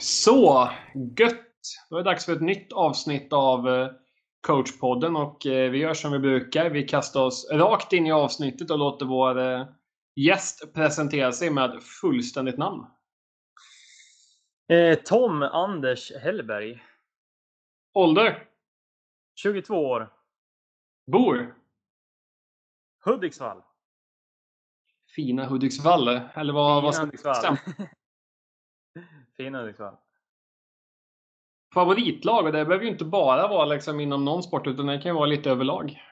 Så, gött! Då är det dags för ett nytt avsnitt av eh, coachpodden och eh, vi gör som vi brukar. Vi kastar oss rakt in i avsnittet och låter vår eh, gäst presentera sig med fullständigt namn. Tom Anders Hellberg. Ålder? 22 år. Bor? Hudiksvall. Fina Hudiksvall, eller vad, Fina vad ska Hudiksvall. Fina Hudiksvall. Favoritlag, och det behöver ju inte bara vara liksom inom någon sport utan det kan ju vara lite överlag.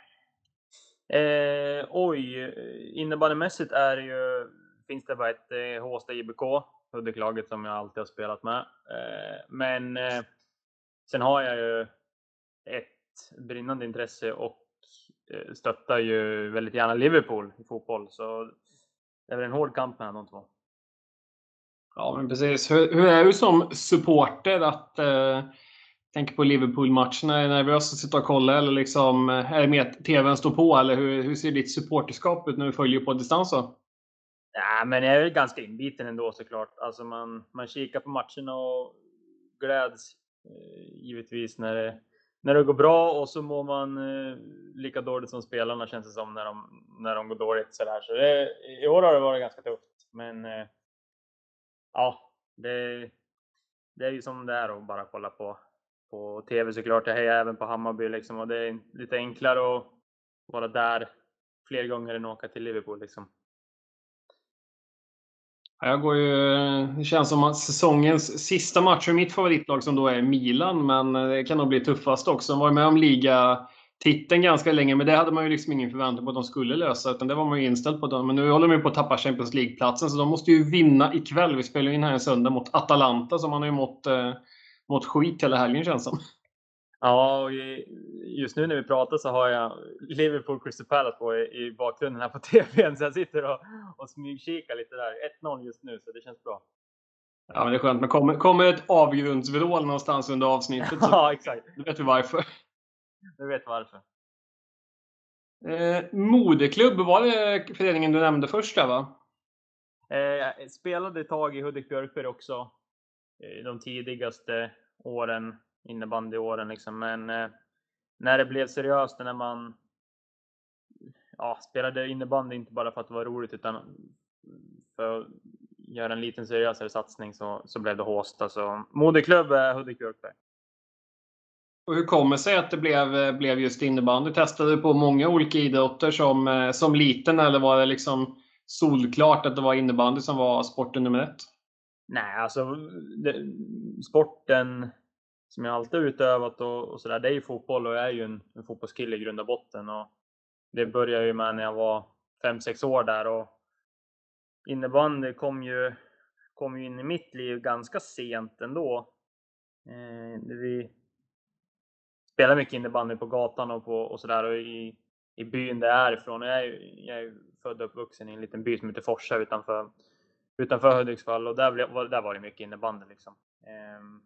Eh, oj, innebandymässigt är det ju, finns det bara ett eh, Håsta IBK, Hudiklaget som jag alltid har spelat med. Eh, men eh, sen har jag ju ett brinnande intresse och eh, stöttar ju väldigt gärna Liverpool i fotboll. Så det är väl en hård kamp mellan de två. Ja, men precis. Hur, hur är du som supporter att eh, tänka på Liverpool-matcherna? Är du nervös att sitta och kolla eller liksom, eh, är det mer att TVn står på? Eller hur, hur ser ditt supporterskap ut när du följer på distans? Då? Ja, men jag är väl ganska inbiten ändå såklart. Alltså man, man kikar på matcherna och gläds eh, givetvis när det, när det går bra och så mår man eh, lika dåligt som spelarna känns det som när de, när de går dåligt sådär. Så det, i år har det varit ganska tufft. Men eh, ja, det, det är ju som det är att bara kolla på, på TV såklart. Jag hejar även på Hammarby liksom och det är lite enklare att vara där fler gånger än att åka till Liverpool liksom. Jag går ju, det känns som att säsongens sista match för mitt favoritlag som då är Milan, men det kan nog bli tuffast också. De var med om ligatiteln ganska länge, men det hade man ju liksom ingen förväntan på att de skulle lösa, utan det var man ju inställd på. Men nu håller de ju på att tappa Champions League-platsen, så de måste ju vinna ikväll. Vi spelar ju in här en söndag mot Atalanta, som man har ju mått, eh, mått skit hela helgen känns som. Ja, och just nu när vi pratar så har jag Liverpool Crystal Palace på i, i bakgrunden här på TVn, så jag sitter och, och smygkikar lite där. 1-0 just nu, så det känns bra. Ja, men det är skönt. Men kommer, kommer ett avgrundsvrål någonstans under avsnittet så Ja, exakt. vet vi varför. Du vet varför. Eh, moderklubb, var det föreningen du nämnde först där va? Eh, jag spelade ett tag i Hudik Björkberg också. eh, De tidigaste åren, innebandyåren liksom. Men eh, när det blev seriöst, när man ja, spelade innebandy inte bara för att det var roligt utan för att göra en liten seriösare satsning så, så blev det Håsta. Så moderklubb är Hudik Björkberg. Och hur kommer det sig att det blev, eh, blev just innebandy? Testade du på många olika idrotter som, eh, som liten eller var det liksom solklart att det var innebandy som var sporten nummer ett? Nej, alltså det, sporten som jag alltid utövat och, och sådär, det är ju fotboll och jag är ju en, en fotbollskille i grund och botten. Och det började ju med när jag var 5-6 år där och innebandy kom ju, kom ju in i mitt liv ganska sent ändå. Eh, vi spelar mycket innebandy på gatan och, på, och sådär och i, i byn där jag är ifrån. Jag är, jag är född och uppvuxen i en liten by som heter Forsa utanför utanför Hudiksvall och där, blev, var- där var det mycket innebandy liksom. Ehm,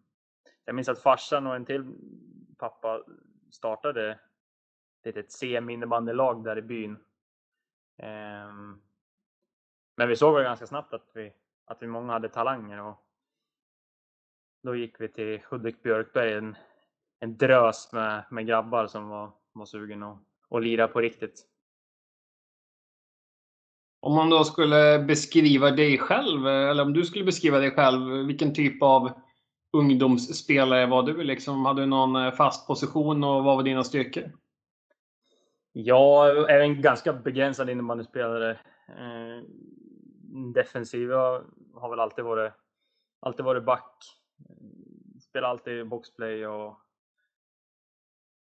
jag minns att farsan och en till pappa startade ett litet semi-innebandylag där i byn. Ehm, men vi såg väl ganska snabbt att vi, att vi många hade talanger och då gick vi till Hudik Björkberg, en, en drös med, med grabbar som var, var sugen att, att lira på riktigt. Om man då skulle beskriva dig själv, eh, eller om du skulle beskriva dig själv, vilken typ av ungdomsspelare var du? Liksom, hade du någon eh, fast position och vad var dina styrkor? Jag är en ganska begränsad innebandyspelare. Eh, defensiva har väl alltid varit, alltid varit back. Spelar alltid boxplay och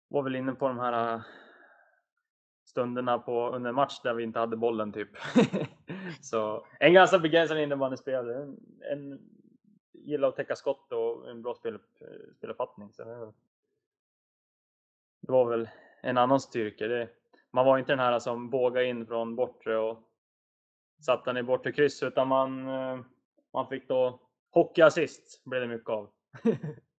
var väl inne på de här äh, stunderna på, under en match där vi inte hade bollen typ. Så en ganska begränsad innebandyspelare. En, en gillar att täcka skott och en bra spel, speluppfattning. Så det, det var väl en annan styrka. Det, man var inte den här som bågade in från bortre och satte den i bortre kryss utan man, äh, man fick då hockeyassist blev det mycket av.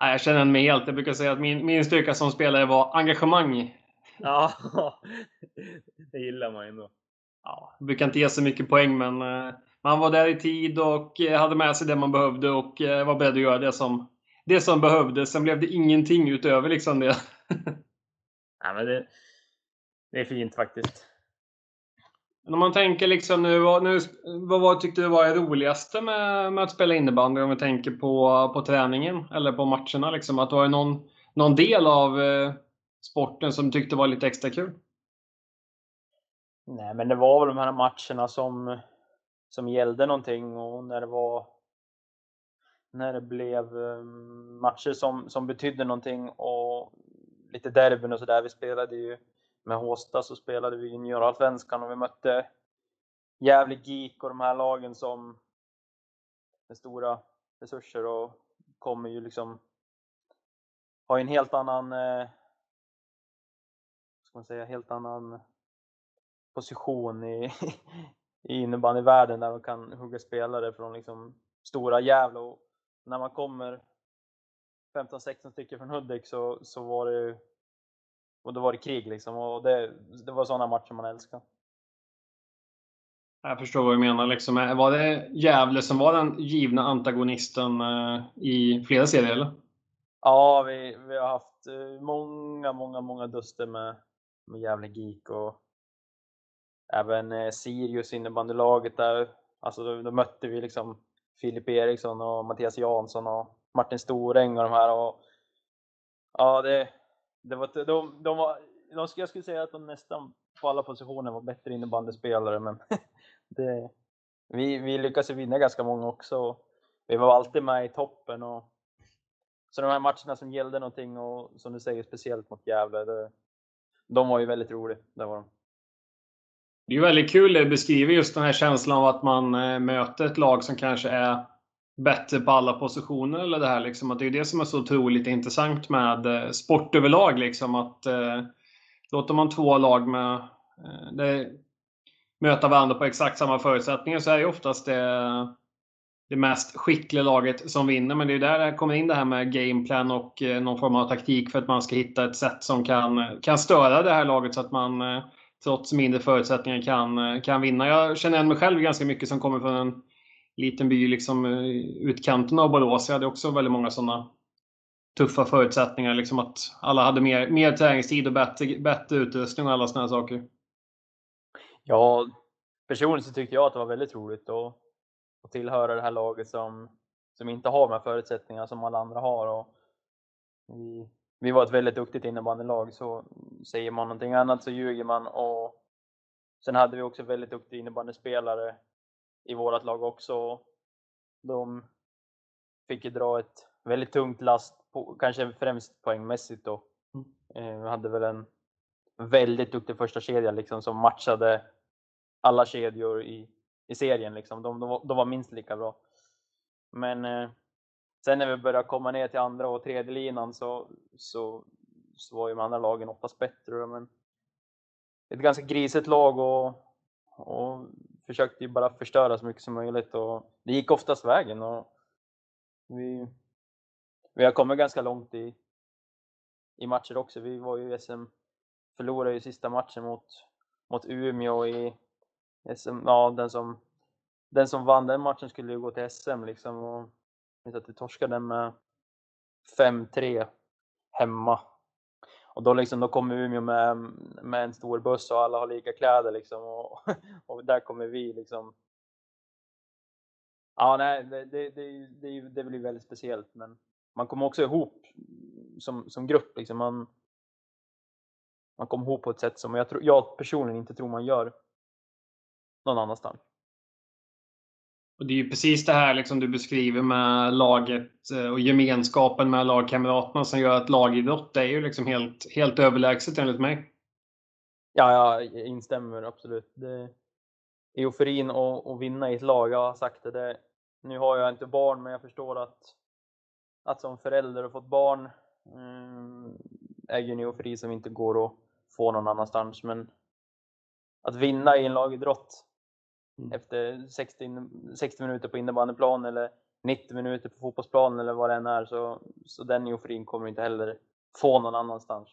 Jag känner mig helt. Jag brukar säga att min, min styrka som spelare var engagemang. ja, det gillar man ju ändå. Ja, brukar inte ge så mycket poäng, men eh, man var där i tid och hade med sig det man behövde och var beredd att göra det som, det som behövdes. Sen blev det ingenting utöver liksom det. Nej, men det, det är fint faktiskt. Men om man tänker liksom nu, nu vad vad tyckte du var det roligaste med, med att spela innebandy? Om vi tänker på, på träningen eller på matcherna. Liksom, att det var någon, någon del av eh, sporten som du tyckte var lite extra kul? Nej, men det var väl de här matcherna som, som gällde någonting och när det var när det blev ehm, matcher som, som betydde någonting och lite derbyn och sådär. Vi spelade ju med Håsta så spelade vi juniorallsvenskan och vi mötte Gävle GIK och de här lagen som med stora resurser och kommer ju liksom har en helt annan eh, ska man säga, helt annan position i, i innebandyvärlden där de kan hugga spelare från liksom stora Gävle. Och när man kommer 15-16 stycken från Hudik så, så var det och då var det krig liksom och det, det var sådana matcher man älskar. Jag förstår vad du menar. Liksom. Var det Gävle som var den givna antagonisten eh, i flera serier? Eller? Ja, vi, vi har haft eh, många, många, många duster med, med Gävle Geek och även eh, Sirius innebandylaget där. Alltså då, då, mötte vi liksom Filip Eriksson och Mattias Jansson och Martin Storäng och de här. Och, ja, det, det var, de, de var, de, jag skulle säga att de nästan på alla positioner var bättre innebandyspelare, men det, vi, vi lyckades vinna ganska många också. Vi var alltid med i toppen. Och, så de här matcherna som gällde någonting och som du säger speciellt mot Gävle, det, de var ju väldigt roliga. Det var de. Det är väldigt kul det du beskriver just den här känslan av att man eh, möter ett lag som kanske är bättre på alla positioner. Eller det här liksom, att det är det som är så otroligt intressant med eh, sport överlag. Liksom, att eh, låter man två lag med, eh, det, möta varandra på exakt samma förutsättningar så är det oftast det, det mest skickliga laget som vinner. Men det är där det kommer in det här med gameplan och eh, någon form av taktik för att man ska hitta ett sätt som kan, kan störa det här laget så att man eh, trots mindre förutsättningar kan, eh, kan vinna. Jag känner igen mig själv ganska mycket som kommer från en liten by liksom eh, utkanten av Borås. Jag hade också väldigt många sådana tuffa förutsättningar. Liksom att alla hade mer, mer träningstid och bättre, bättre utrustning och alla sådana saker. Ja, personligen så tyckte jag att det var väldigt roligt att, att tillhöra det här laget som, som inte har de här förutsättningarna som alla andra har. Och vi, vi var ett väldigt duktigt innebandylag, så säger man någonting annat så ljuger man. Och sen hade vi också väldigt duktiga innebandyspelare i vårt lag också. De fick ju dra ett väldigt tungt last, på, kanske främst poängmässigt då. Mm. Eh, vi hade väl en väldigt duktig första kedja liksom som matchade alla kedjor i, i serien. Liksom. De, de, de var minst lika bra. Men eh, sen när vi började komma ner till andra och tredje linan så, så, så var ju de andra lagen oftast bättre. Men ett ganska grisigt lag och, och försökte ju bara förstöra så mycket som möjligt och det gick oftast vägen. Och vi, vi har kommit ganska långt i, i matcher också. Vi var ju i SM, förlorade ju sista matchen mot, mot Umeå i SM, ja den som, den som vann den matchen skulle ju gå till SM liksom och att vi torskade med 5-3 hemma och då, liksom, då kommer Umeå med, med en stor buss och alla har lika kläder liksom och, och där kommer vi liksom. Ja, nej, det, det, det, det, det blir väldigt speciellt, men man kommer också ihop som, som grupp liksom. Man, man kommer ihop på ett sätt som jag, tror, jag personligen inte tror man gör någon annanstans. Och Det är ju precis det här liksom du beskriver med laget eh, och gemenskapen med lagkamraterna som gör att lagidrott är ju liksom helt, helt överlägset enligt mig. Ja, jag instämmer absolut. Det, euforin och, och vinna i ett lag, jag har sagt det, det. Nu har jag inte barn, men jag förstår att, att som förälder och fått barn mm, är ju en eufori som inte går att få någon annanstans. Men att vinna i en lagidrott Mm. efter 60, 60 minuter på innebandyplan eller 90 minuter på fotbollsplan eller vad det än är. Så, så den euforin kommer inte heller få någon annanstans.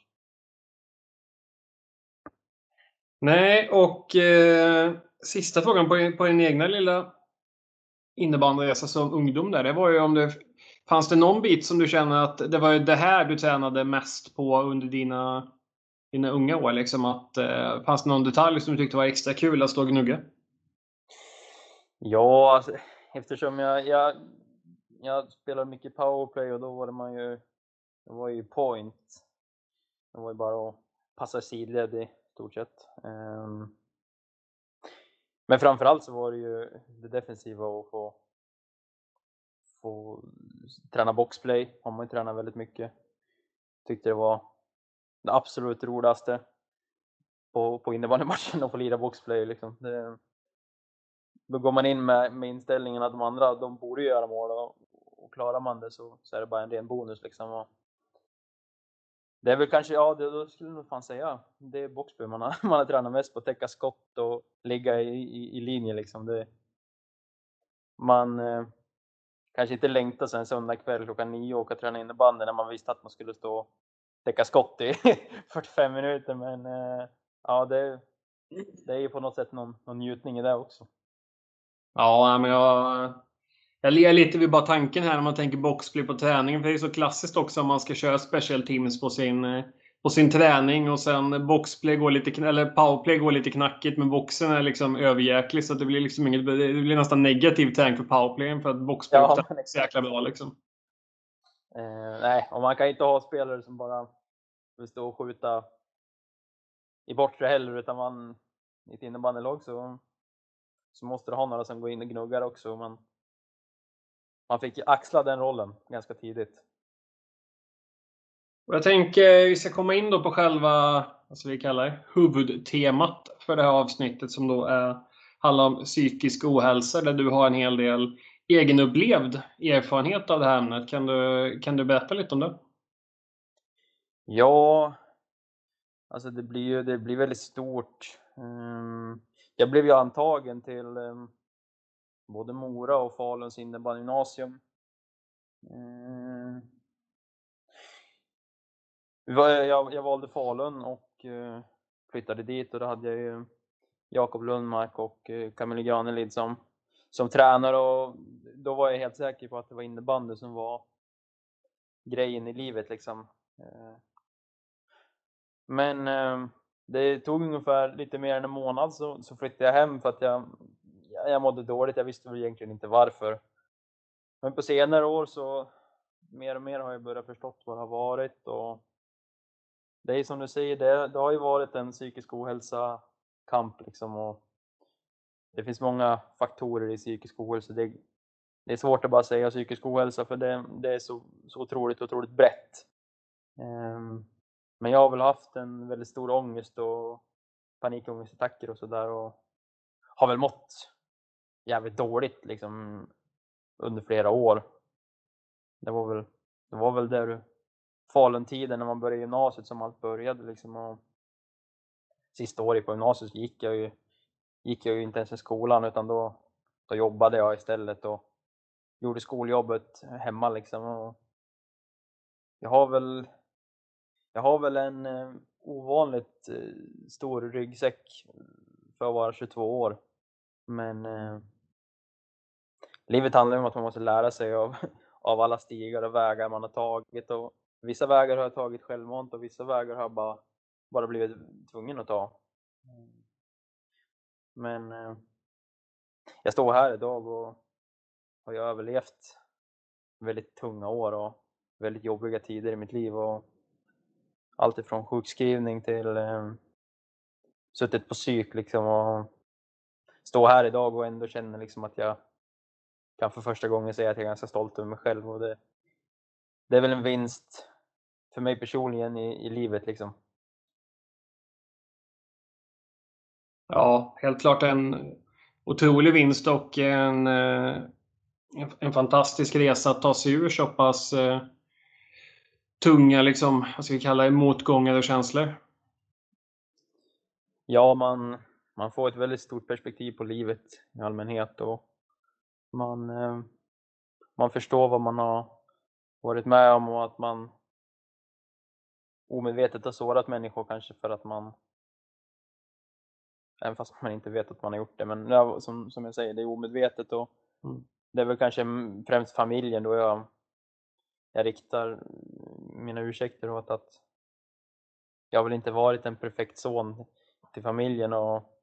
Nej, och eh, sista frågan på, på din egna lilla innebandyresa som ungdom där, det var ju om det fanns det någon bit som du känner att det var det här du tränade mest på under dina, dina unga år? Liksom att, eh, fanns det någon detalj som du tyckte var extra kul att stå och gnugga? Ja, alltså, eftersom jag, jag, jag spelade mycket powerplay och då var det man ju, det var ju point. Det var ju bara att passa sidled i stort sett. Um, men framförallt så var det ju det defensiva och få, få träna boxplay har man ju tränat väldigt mycket. Tyckte det var det absolut roligaste på, på innebandymatchen att få lira boxplay liksom. Det, då går man in med, med inställningen att de andra, de borde göra mål och, och klarar man det så, så är det bara en ren bonus liksom. Och det är väl kanske, ja, det, då skulle jag nog fan säga, det är boxplay man har, man har tränat mest på, täcka skott och ligga i, i, i linje liksom. Det, man eh, kanske inte längtar sen söndag kväll klockan nio och åka och träna innebandy när man visste att man skulle stå och täcka skott i 45 minuter, men eh, ja, det, det är ju på något sätt någon, någon njutning i det också. Ja, men jag, jag ler lite vid bara tanken här när man tänker boxplay på träningen. För det är så klassiskt också om man ska köra special teams på sin, på sin träning och sen boxplay går lite, eller powerplay går lite knackigt men boxen är liksom överjäklig så det blir liksom inget, det blir nästan negativ tank för powerplayen för att boxplay ja, är så jäkla bra liksom. Eh, nej, och man kan inte ha spelare som bara vill stå och skjuta i bortre heller utan man i ett innebandylag så så måste du ha några som går in och gnuggar också. Men man fick axla den rollen ganska tidigt. Jag tänker vi ska komma in då på själva, ska vi kallar det, huvudtemat för det här avsnittet som då är, handlar om psykisk ohälsa där du har en hel del egenupplevd erfarenhet av det här ämnet. Kan du, kan du berätta lite om det? Ja, alltså det blir ju det blir väldigt stort. Um, jag blev ju antagen till eh, både Mora och Faluns innebandygymnasium. Ehm. Eh, jag, jag valde Falun och eh, flyttade dit och då hade jag ju Jakob Lundmark och eh, Camille Granelid som, som tränare och då var jag helt säker på att det var innebandy som var grejen i livet liksom. Eh, men eh, det tog ungefär lite mer än en månad så, så flyttade jag hem för att jag, jag mådde dåligt. Jag visste väl egentligen inte varför. Men på senare år så mer och mer har jag börjat förstått vad det har varit och det är som du säger, det, det har ju varit en psykisk ohälsa kamp liksom och det finns många faktorer i psykisk ohälsa. Det, det är svårt att bara säga psykisk ohälsa för det, det är så, så otroligt, otroligt brett. Um, men jag har väl haft en väldigt stor ångest och panikångestattacker och sådär och har väl mått jävligt dåligt liksom under flera år. Det var väl, det var väl där Falun-tiden när man började gymnasiet som allt började liksom. Och sista året på gymnasiet gick jag ju, gick jag ju inte ens i skolan utan då, då jobbade jag istället och gjorde skoljobbet hemma liksom. Och jag har väl jag har väl en eh, ovanligt eh, stor ryggsäck för att vara 22 år. Men eh, livet handlar om att man måste lära sig av, av alla stigar och vägar man har tagit. Och vissa vägar har jag tagit självmant och vissa vägar har jag bara, bara blivit tvungen att ta. Men eh, jag står här idag och har överlevt väldigt tunga år och väldigt jobbiga tider i mitt liv. Och allt ifrån sjukskrivning till eh, suttit på psyk liksom och stå här idag och ändå känner liksom att jag kan för första gången säga att jag är ganska stolt över mig själv och det, det är väl en vinst för mig personligen i, i livet liksom. Ja, helt klart en otrolig vinst och en, eh, en, en fantastisk resa att ta sig ur så pass eh, tunga, liksom, vad ska vi kalla det, motgångar och känslor? Ja, man, man får ett väldigt stort perspektiv på livet i allmänhet och man, eh, man förstår vad man har varit med om och att man omedvetet har sårat människor kanske för att man även fast man inte vet att man har gjort det men ja, som, som jag säger, det är omedvetet och mm. det är väl kanske främst familjen då jag, jag riktar mina ursäkter åt att jag har väl inte varit en perfekt son till familjen och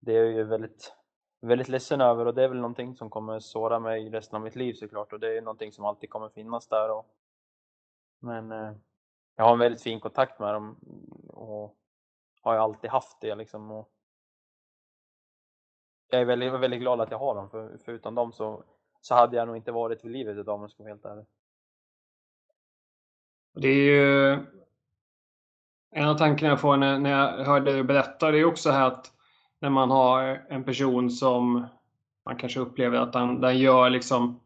det är jag ju väldigt, väldigt ledsen över och det är väl någonting som kommer såra mig resten av mitt liv såklart och det är någonting som alltid kommer finnas där. Och, men eh, jag har en väldigt fin kontakt med dem och har ju alltid haft det liksom. Och jag är väldigt, väldigt glad att jag har dem, för, för utan dem så, så hade jag nog inte varit vid livet idag om jag ska vara helt ärlig. Det är ju en av tankarna jag får när, när jag hörde dig berätta, det är också här att när man har en person som man kanske upplever att den, den gör liksom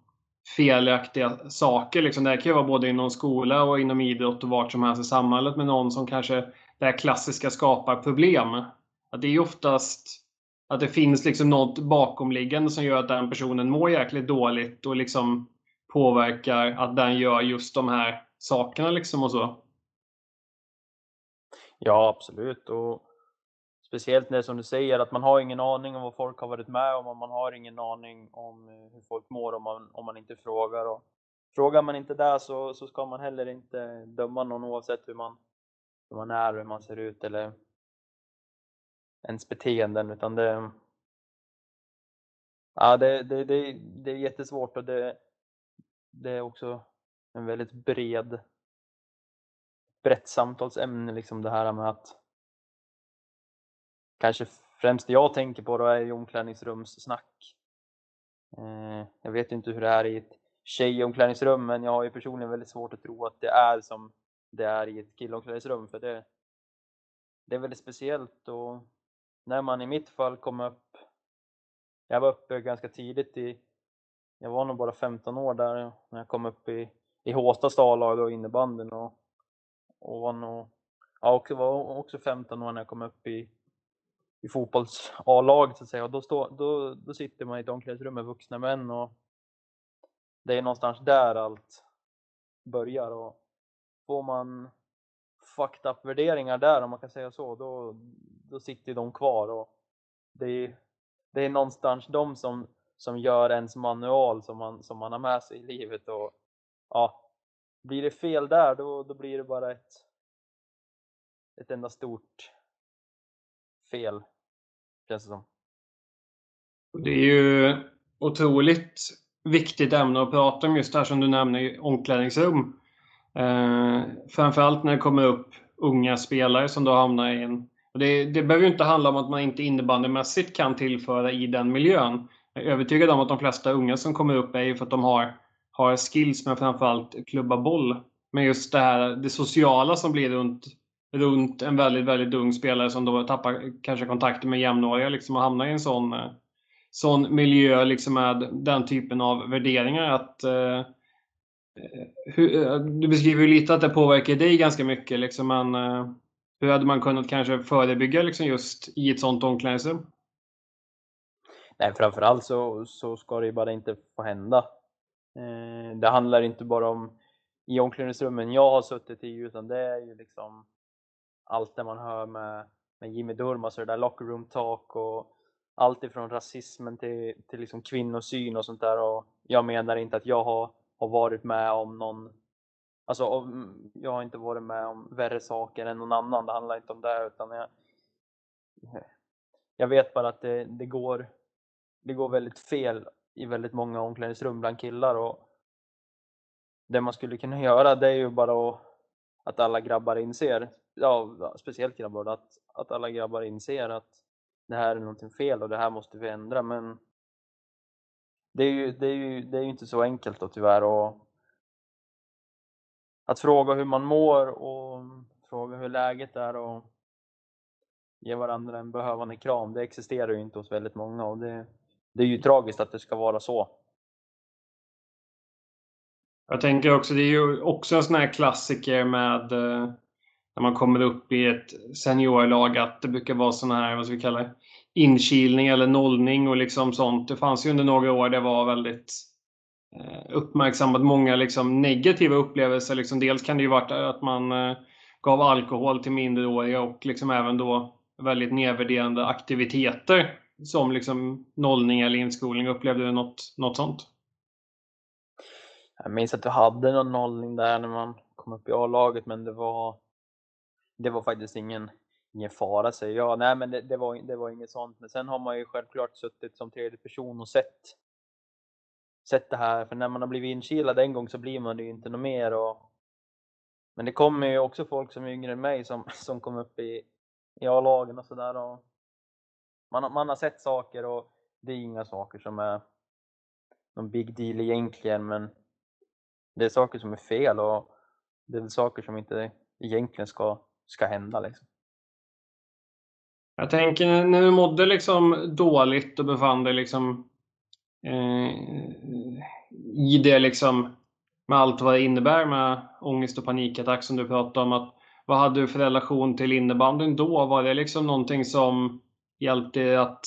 felaktiga saker. Liksom. Det här kan ju vara både inom skola och inom idrott och vart som helst i samhället med någon som kanske det här klassiska skapar problem. Att det är oftast att det finns liksom något bakomliggande som gör att den personen mår jäkligt dåligt och liksom påverkar att den gör just de här sakerna liksom och så. Ja, absolut. Och speciellt när som du säger att man har ingen aning om vad folk har varit med om och man har ingen aning om eh, hur folk mår om man, om man inte frågar. Och frågar man inte där så, så ska man heller inte döma någon oavsett hur man, hur man är, hur man ser ut eller ens beteenden utan det Ja, det, det, det, det är jättesvårt och det, det är också en väldigt bred brett samtalsämne liksom det här med att kanske främst det jag tänker på då är ju omklädningsrumssnack. Eh, jag vet ju inte hur det är i ett tjejomklädningsrum men jag har ju personligen väldigt svårt att tro att det är som det är i ett killomklädningsrum för det, det är väldigt speciellt och när man i mitt fall kom upp jag var uppe ganska tidigt i jag var nog bara 15 år där när jag kom upp i, i Håstas A-lag och innebandyn och, och var nog ja, och var också 15 år när jag kom upp i, i fotbolls A-laget så att säga. Och då, stå, då, då sitter man i ett omklädningsrum med vuxna män och det är någonstans där allt börjar. Och får man fucked up värderingar där om man kan säga så, då, då sitter de kvar. Och det är, det är någonstans de som, som gör ens manual som man, som man har med sig i livet. Och ja, blir det fel där då, då blir det bara ett, ett enda stort fel, känns det som. Det är ju otroligt viktigt ämne att prata om just det här som du nämner, omklädningsrum. Eh, framförallt när det kommer upp unga spelare som då hamnar i en... Och det, det behöver ju inte handla om att man inte innebandymässigt kan tillföra i den miljön. Jag är övertygad om att de flesta unga som kommer upp är ju för att de har, har skills med framförallt klubba boll. Men just det här det sociala som blir runt, runt en väldigt, väldigt ung spelare som då tappar kanske kontakten med jämnåriga liksom och hamnar i en sån, eh, sån miljö liksom med den typen av värderingar. att eh, eh hur, eh, du beskriver ju lite att det påverkar dig ganska mycket, liksom, men eh, hur hade man kunnat kanske förebygga liksom, just i ett sånt omklädningsrum? Nej, framförallt så, så ska det ju bara inte få hända. Eh, det handlar inte bara om i omklädningsrummen jag har suttit i, utan det är ju liksom allt det man hör med, med Jimmy Durmaz och det där locker room talk och allt ifrån rasismen till, till liksom kvinnosyn och sånt där. Och jag menar inte att jag har har varit med om någon Alltså om, jag har inte varit med om värre saker än någon annan, det handlar inte om det utan jag Jag vet bara att det, det går Det går väldigt fel i väldigt många omklädningsrum bland killar och Det man skulle kunna göra det är ju bara att Att alla grabbar inser, ja speciellt grabbar, att, att alla grabbar inser att Det här är någonting fel och det här måste vi ändra men det är ju, det är ju, det är ju inte så enkelt då tyvärr. Och att fråga hur man mår och fråga hur läget är och ge varandra en behövande kram, det existerar ju inte hos väldigt många och det, det är ju tragiskt att det ska vara så. Jag tänker också, det är ju också en sån här klassiker med eh, när man kommer upp i ett seniorlag att det brukar vara sån här, vad ska vi kalla det, inkilning eller nollning och liksom sånt. Det fanns ju under några år det var väldigt eh, uppmärksammat många liksom negativa upplevelser. Liksom dels kan det ju varit att man eh, gav alkohol till minderåriga och liksom även då väldigt nedvärderande aktiviteter som liksom nollning eller inskolning. Upplevde du något, något sånt? Jag minns att du hade någon nollning där när man kom upp i A-laget, men det var, det var faktiskt ingen, ingen fara säger jag. Nej, men det, det, var, det var inget sånt. Men sen har man ju självklart suttit som tredje person och sett, sett det här. För när man har blivit inkilad en gång så blir man det ju inte något mer. Och, men det kommer ju också folk som är yngre än mig som, som kom upp i, i A-lagen och sådär. Man, man har sett saker och det är inga saker som är någon big deal egentligen, men det är saker som är fel och det är saker som inte egentligen ska, ska hända. Liksom. Jag tänker när du mådde liksom dåligt och befann dig liksom eh, i det liksom med allt vad det innebär med ångest och panikattack som du pratade om. Att, vad hade du för relation till innebandyn då? Var det liksom någonting som hjälpte det att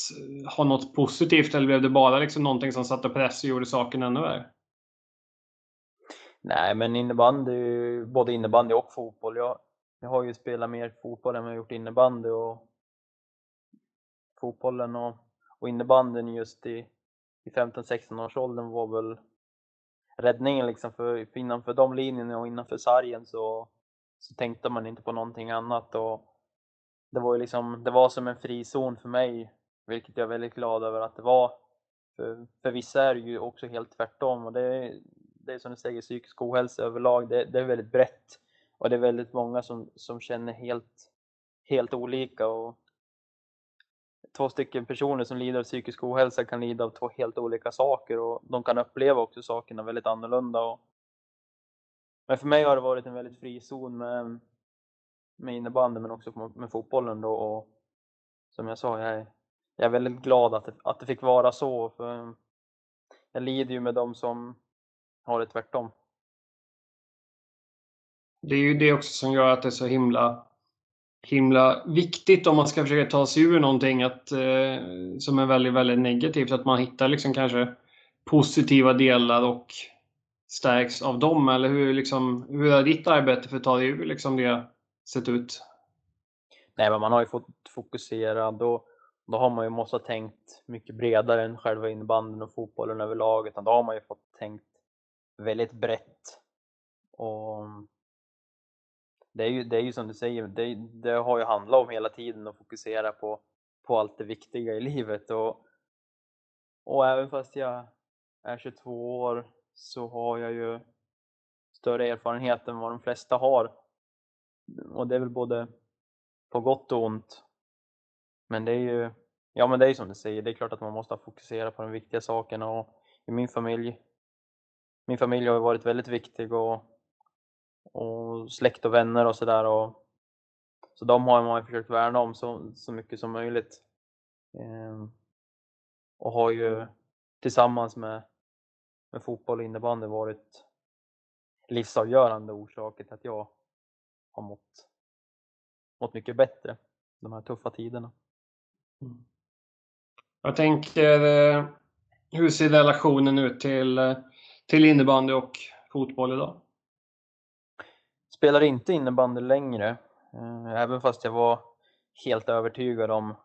ha något positivt eller blev det bara liksom någonting som satte press och gjorde saken ännu värre? Nej, men innebandy, både innebandy och fotboll. Jag, jag har ju spelat mer fotboll än jag gjort innebandy och fotbollen och, och innebandyn just i, i 15-16 års åldern var väl räddningen liksom för, för innanför de linjerna och innanför sargen så, så tänkte man inte på någonting annat och det var ju liksom, det var som en frizon för mig, vilket jag är väldigt glad över att det var. För, för vissa är det ju också helt tvärtom och det, det är som du säger, psykisk ohälsa överlag, det, det är väldigt brett och det är väldigt många som, som känner helt, helt olika och två stycken personer som lider av psykisk ohälsa kan lida av två helt olika saker och de kan uppleva också sakerna väldigt annorlunda. Och... Men för mig har det varit en väldigt fri zon med, med innebandy men också med fotbollen då och som jag sa, jag är, jag är väldigt glad att det, att det fick vara så för jag lider ju med dem som har det tvärtom. Det är ju det också som gör att det är så himla himla viktigt om man ska försöka ta sig ur någonting att, eh, som är väldigt, väldigt negativt. Att man hittar liksom kanske positiva delar och stärks av dem. Eller hur, liksom, hur har ditt arbete för att ta dig ur liksom det sett ut? Nej, men man har ju fått fokusera. Då, då har man ju måste ha tänkt mycket bredare än själva innebandyn och fotbollen överlag. Utan då har man ju fått tänkt väldigt brett. Och det är ju, det är ju som du säger, det, det har ju handlat om hela tiden att fokusera på, på allt det viktiga i livet. Och, och även fast jag är 22 år så har jag ju större erfarenhet än vad de flesta har. Och det är väl både på gott och ont. Men det är ju, ja men det är ju som du säger, det är klart att man måste fokusera på de viktiga sakerna och i min familj, min familj har varit väldigt viktig och och släkt och vänner och sådär. Så de har man försökt värna om så, så mycket som möjligt. Ehm, och har ju tillsammans med, med fotboll och innebandy varit livsavgörande orsaker till att jag har mått, mått mycket bättre de här tuffa tiderna. Mm. Jag tänker, eh, hur ser relationen ut till, eh, till innebandy och fotboll idag? spelar inte innebandy längre, eh, även fast jag var helt övertygad om,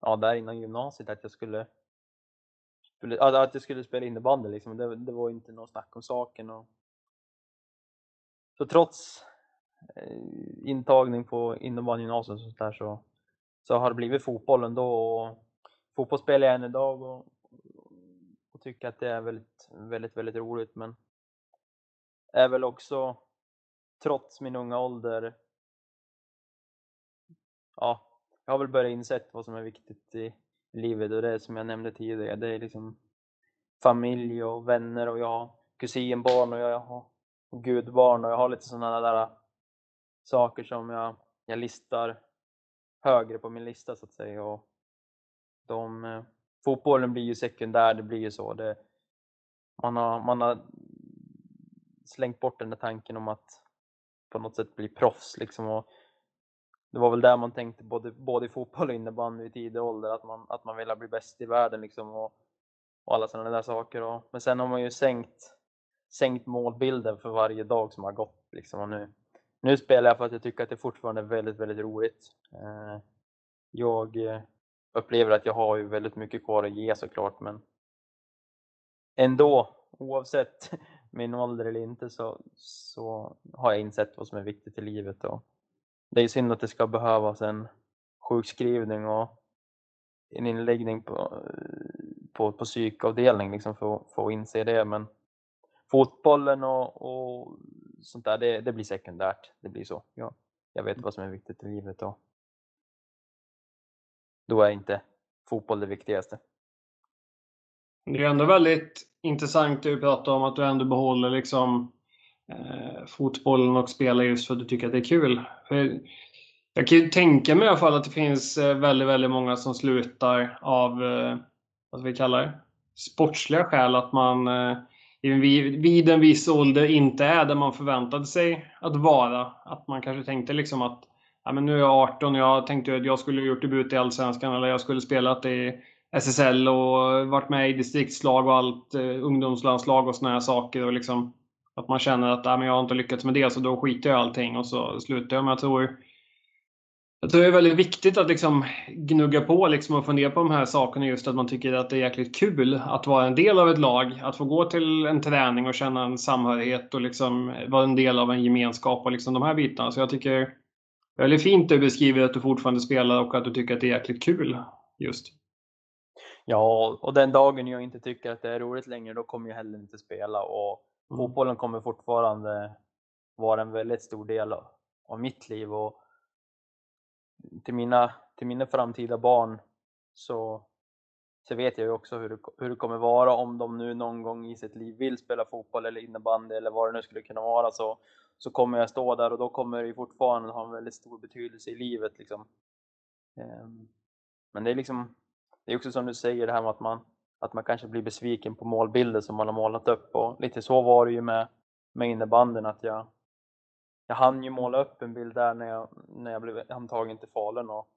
ja, där innan gymnasiet att jag skulle, att jag skulle spela innebandy liksom. Det, det var inte något snack om saken. Och... Så trots Eh, intagning på innebandygymnasiet och sånt där så, så har det blivit fotboll ändå. Och fotboll spelar jag än idag och, och tycker att det är väldigt, väldigt, väldigt roligt. Men är väl också trots min unga ålder, ja, jag har väl börjat insett vad som är viktigt i livet och det är som jag nämnde tidigare, det är liksom familj och vänner och jag har kusinbarn och jag har gudbarn och jag har lite sådana där saker som jag, jag listar högre på min lista så att säga. Och de, eh, fotbollen blir ju sekundär, det blir ju så. Det, man, har, man har slängt bort den där tanken om att på något sätt bli proffs liksom. Och det var väl där man tänkte både, både i fotboll och innebandy i tidig ålder, att man, att man ville bli bäst i världen liksom. Och, och alla sådana där saker. Och, men sen har man ju sänkt, sänkt målbilden för varje dag som har gått liksom. Och nu, nu spelar jag för att jag tycker att det fortfarande är väldigt, väldigt roligt. Eh, jag eh, upplever att jag har ju väldigt mycket kvar att ge såklart, men ändå, oavsett min ålder eller inte så, så har jag insett vad som är viktigt i livet. Och det är synd att det ska behövas en sjukskrivning och en inläggning på, eh, på, på psykavdelning liksom för, för att inse det. Men fotbollen och, och sånt där, det, det blir sekundärt. Det blir så. Ja, jag vet vad som är viktigt i livet och då är inte fotboll det viktigaste. Det är ändå väldigt intressant att prata om att du ändå behåller liksom eh, fotbollen och spelar just för att du tycker att det är kul. För jag kan ju tänka mig i alla fall att det finns eh, väldigt, väldigt många som slutar av, eh, vad vi kalla det, sportsliga skäl. Att man eh, vid en viss ålder inte är där man förväntade sig att vara. Att man kanske tänkte liksom att ja, men nu är jag 18 och jag tänkte att jag skulle gjort debut i Allsvenskan eller jag skulle spelat i SSL och varit med i distriktslag och allt, eh, ungdomslandslag och såna här saker. Och liksom, att man känner att ja, men jag har inte lyckats med det så då skiter jag i allting och så slutar jag. Men jag tror jag tror det är väldigt viktigt att liksom gnugga på liksom och fundera på de här sakerna just att man tycker att det är jäkligt kul att vara en del av ett lag. Att få gå till en träning och känna en samhörighet och liksom vara en del av en gemenskap och liksom de här bitarna. Så jag tycker det är väldigt fint att du beskriver att du fortfarande spelar och att du tycker att det är jäkligt kul just. Ja, och den dagen jag inte tycker att det är roligt längre, då kommer jag heller inte spela och mm. fotbollen kommer fortfarande vara en väldigt stor del av mitt liv och till mina, till mina framtida barn så, så vet jag ju också hur det, hur det kommer vara om de nu någon gång i sitt liv vill spela fotboll eller innebandy eller vad det nu skulle kunna vara så, så kommer jag stå där och då kommer det fortfarande ha en väldigt stor betydelse i livet. Liksom. Ehm, men det är liksom, det är också som du säger det här med att man, att man kanske blir besviken på målbilder som man har målat upp och lite så var det ju med, med innebanden att jag, jag hann ju måla upp en bild där när jag, när jag blev antagen till Falun och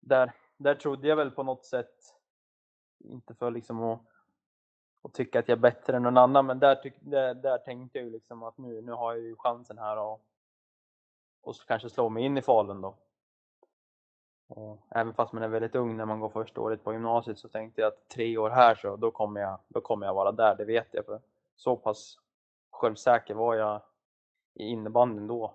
där, där trodde jag väl på något sätt, inte för liksom att, att tycka att jag är bättre än någon annan, men där, tyck, där, där tänkte jag ju liksom att nu, nu har jag ju chansen här och, och kanske slå mig in i Falun då. Och även fast man är väldigt ung när man går första året på gymnasiet så tänkte jag att tre år här så då kommer jag, då kommer jag vara där, det vet jag. För så pass självsäker var jag i innebandyn då.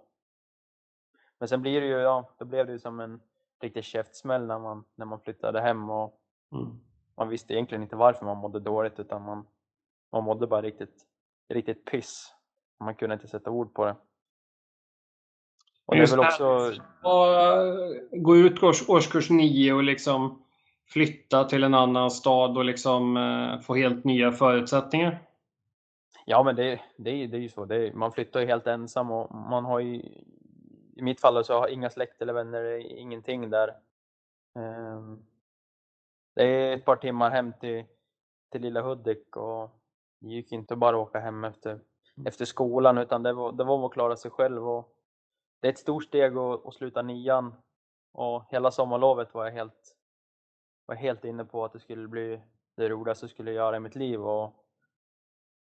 Men sen blir det ju, ja, då blev det ju som en riktig käftsmäll när man, när man flyttade hem och mm. man visste egentligen inte varför man mådde dåligt utan man, man mådde bara riktigt, riktigt piss. Man kunde inte sätta ord på det. Och det är väl också... Gå ut års, årskurs nio och liksom flytta till en annan stad och liksom eh, få helt nya förutsättningar. Ja, men det, det, det är ju så. Det, man flyttar ju helt ensam och man har ju, i mitt fall så har jag inga släkt eller vänner, ingenting där. Um, det är ett par timmar hem till, till lilla Hudik och det gick inte bara att åka hem efter, mm. efter skolan utan det var, det var att klara sig själv. Och det är ett stort steg att, att sluta nian och hela sommarlovet var jag helt, var helt inne på att det skulle bli det roligaste jag skulle göra i mitt liv. Och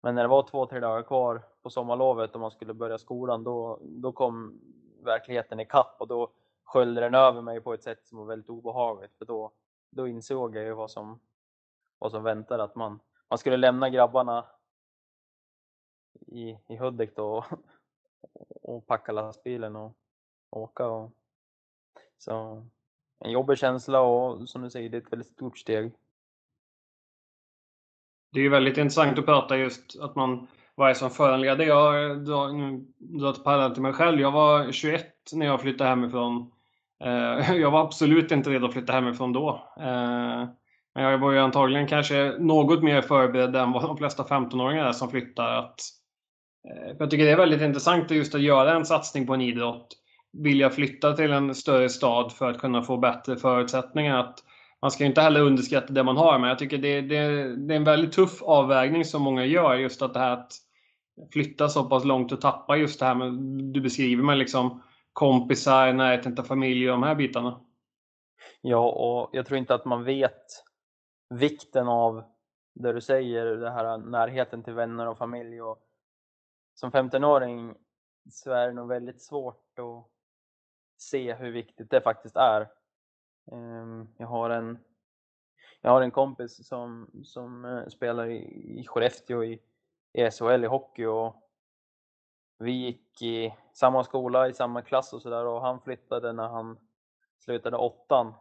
men när det var två, tre dagar kvar på sommarlovet och man skulle börja skolan, då, då kom verkligheten ikapp och då sköljde den över mig på ett sätt som var väldigt obehagligt. För då, då insåg jag ju vad som, vad som väntade, att man, man skulle lämna grabbarna i, i Hudik då och, och packa lastbilen och åka. Och, så en jobbig känsla och som du säger, det är ett väldigt stort steg. Det är ju väldigt intressant att prata just att man, vad är som föranleder. Jag drar ett parallell till mig själv. Jag var 21 när jag flyttade hemifrån. Eh, jag var absolut inte redo att flytta hemifrån då. Eh, men jag var ju antagligen kanske något mer förberedd än vad de flesta 15-åringar är som flyttar. Att, eh, jag tycker det är väldigt intressant just att göra en satsning på en idrott. Vilja flytta till en större stad för att kunna få bättre förutsättningar. Att man ska inte heller underskatta det man har, men jag tycker det, det, det är en väldigt tuff avvägning som många gör. Just att det här att flytta så pass långt och tappa just det här med, du beskriver med liksom kompisar, närheten till familj och de här bitarna. Ja, och jag tror inte att man vet vikten av det du säger, det här närheten till vänner och familj. Och som 15-åring så är det nog väldigt svårt att se hur viktigt det faktiskt är. Ehm, jag har en, jag har en kompis som, som eh, spelar i, i Skellefteå i, i SHL i hockey och vi gick i samma skola, i samma klass och sådär och han flyttade när han slutade åttan.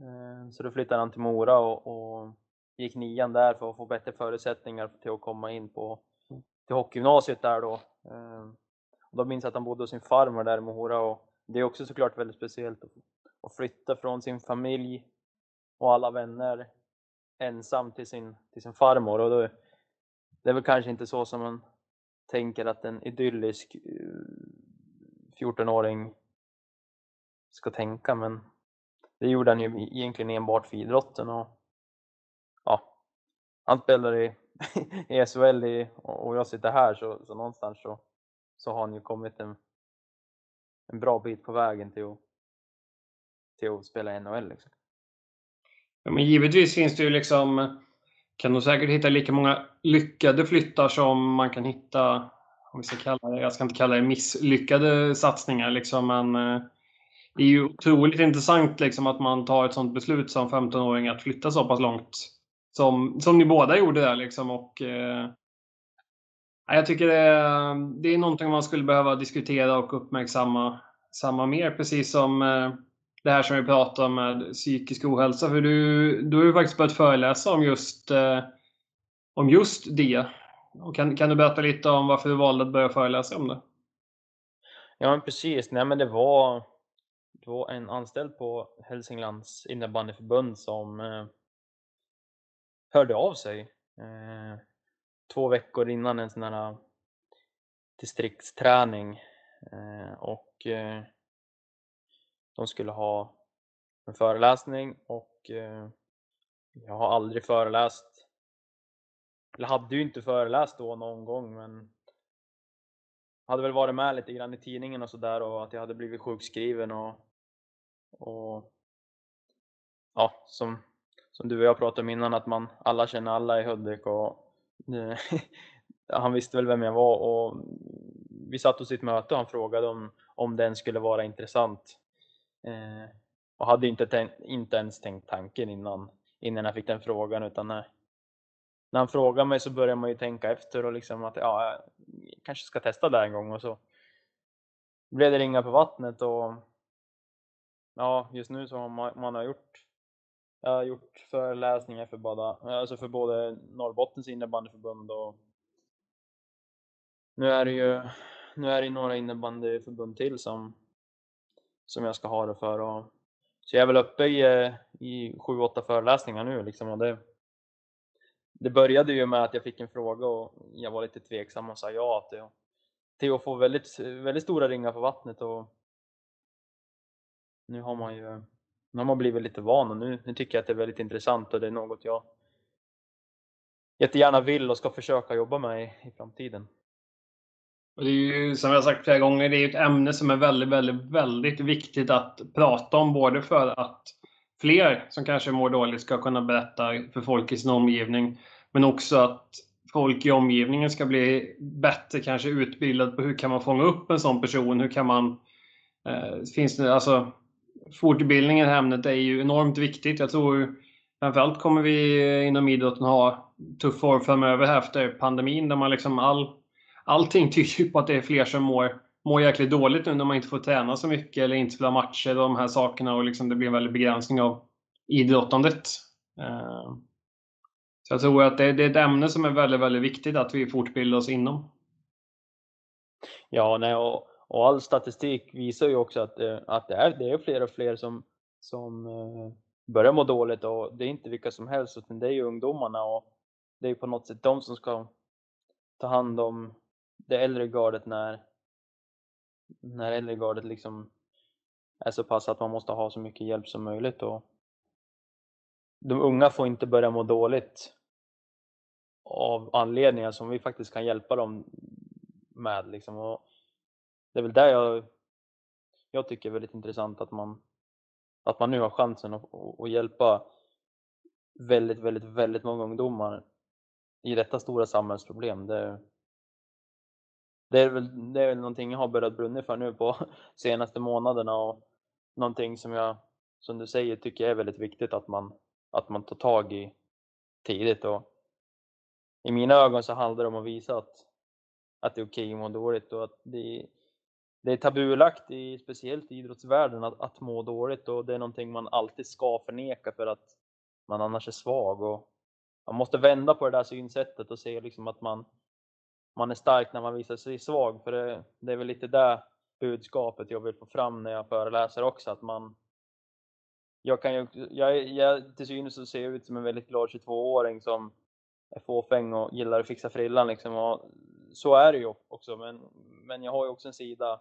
Ehm, så då flyttade han till Mora och, och gick nian där för att få bättre förutsättningar till att komma in på till hockeygymnasiet där då. Ehm, och då minns jag att han bodde hos sin farmor där i Mora och det är också såklart väldigt speciellt att och flytta från sin familj och alla vänner ensam till sin, till sin farmor. Och då, det är väl kanske inte så som man tänker att en idyllisk eh, 14-åring ska tänka men det gjorde han ju e-, egentligen enbart för idrotten och ja, han spelar i, i SHL i, och jag sitter här så, så någonstans så, så har han ju kommit en, en bra bit på vägen till att, till att spela i NHL. Liksom. Ja, men givetvis finns det ju liksom kan nog säkert hitta lika många lyckade flyttar som man kan hitta, om vi ska kalla det, jag ska inte kalla det misslyckade satsningar liksom, men eh, det är ju otroligt intressant liksom att man tar ett sånt beslut som 15-åring att flytta så pass långt som, som ni båda gjorde där liksom och eh, jag tycker det är, det är någonting man skulle behöva diskutera och uppmärksamma samma mer, precis som eh, det här som vi pratar om med psykisk ohälsa. För du, du har ju faktiskt börjat föreläsa om just, eh, om just det. Och kan, kan du berätta lite om varför du valde att börja föreläsa om det? Ja, men precis. Nej, men det var, det var en anställd på Hälsinglands innebandyförbund som eh, hörde av sig eh, två veckor innan en sån här distriktsträning. Eh, och eh, de skulle ha en föreläsning och eh, jag har aldrig föreläst. Eller hade ju inte föreläst då någon gång men hade väl varit med lite grann i tidningen och sådär och att jag hade blivit sjukskriven och, och ja, som, som du och jag pratade om innan att man alla känner alla i Hudik och eh, han visste väl vem jag var och vi satt hos sitt möte och han frågade om, om den skulle vara intressant Eh, och hade inte, tänkt, inte ens tänkt tanken innan, innan jag fick den frågan utan när, när han frågade mig så började man ju tänka efter och liksom att ja, jag kanske ska testa det en gång och så blev det ringa på vattnet och ja, just nu så har man, man har gjort jag har gjort föreläsningar för bada, alltså för både Norrbottens innebandyförbund och nu är det ju nu är det några innebandyförbund till som som jag ska ha det för. Och, så jag är väl uppe i, eh, i sju, åtta föreläsningar nu liksom. Och det, det började ju med att jag fick en fråga och jag var lite tveksam och sa ja till, till att få väldigt, väldigt stora ringar på vattnet. Och nu har man ju nu har man blivit lite van och nu, nu tycker jag att det är väldigt intressant och det är något jag jättegärna vill och ska försöka jobba med i, i framtiden. Och det är ju, som jag har sagt flera gånger, det är ett ämne som är väldigt, väldigt, väldigt viktigt att prata om. Både för att fler som kanske mår dåligt ska kunna berätta för folk i sin omgivning. Men också att folk i omgivningen ska bli bättre kanske utbildad på hur kan man fånga upp en sån person? Hur kan man... Eh, finns det, alltså, fortbildning i ämnet är ju enormt viktigt. Jag tror framförallt kommer vi inom idrotten ha tuffa år framöver efter pandemin där man liksom all allting tyder ju på att det är fler som mår, mår jäkligt dåligt nu när man inte får träna så mycket eller inte spela matcher och de här sakerna och liksom det blir en väldig begränsning av idrottandet. Eh, så jag tror att det, är ett ämne som är väldigt, väldigt viktigt att vi fortbildar oss inom. Ja, nej, och, och all statistik visar ju också att, eh, att det, är, det är fler och fler som, som eh, börjar må dåligt och det är inte vilka som helst utan det är ju ungdomarna och det är på något sätt de som ska ta hand om det äldre gardet när, när äldre gardet liksom är så pass att man måste ha så mycket hjälp som möjligt. Och de unga får inte börja må dåligt av anledningar som vi faktiskt kan hjälpa dem med. Liksom. Och det är väl där jag, jag tycker är väldigt intressant att man, att man nu har chansen att, att hjälpa väldigt, väldigt, väldigt många ungdomar i detta stora samhällsproblem. Det, det är väl, det är väl någonting jag har börjat brunna för nu på senaste månaderna och någonting som jag, som du säger, tycker är väldigt viktigt att man, att man tar tag i tidigt. Och i mina ögon så handlar det om att visa att, att det är okej okay att må dåligt och att det, det är tabulagt i speciellt i idrottsvärlden att, att må dåligt och det är någonting man alltid ska förneka för att man annars är svag. Och man måste vända på det där synsättet och se liksom att man, man är stark när man visar sig svag för det, det är väl lite det budskapet jag vill få fram när jag föreläser också att man jag kan ju, jag, jag till synes så ser jag ut som en väldigt glad 22-åring som är fåfäng och gillar att fixa frillan liksom och så är det ju också men, men jag har ju också en sida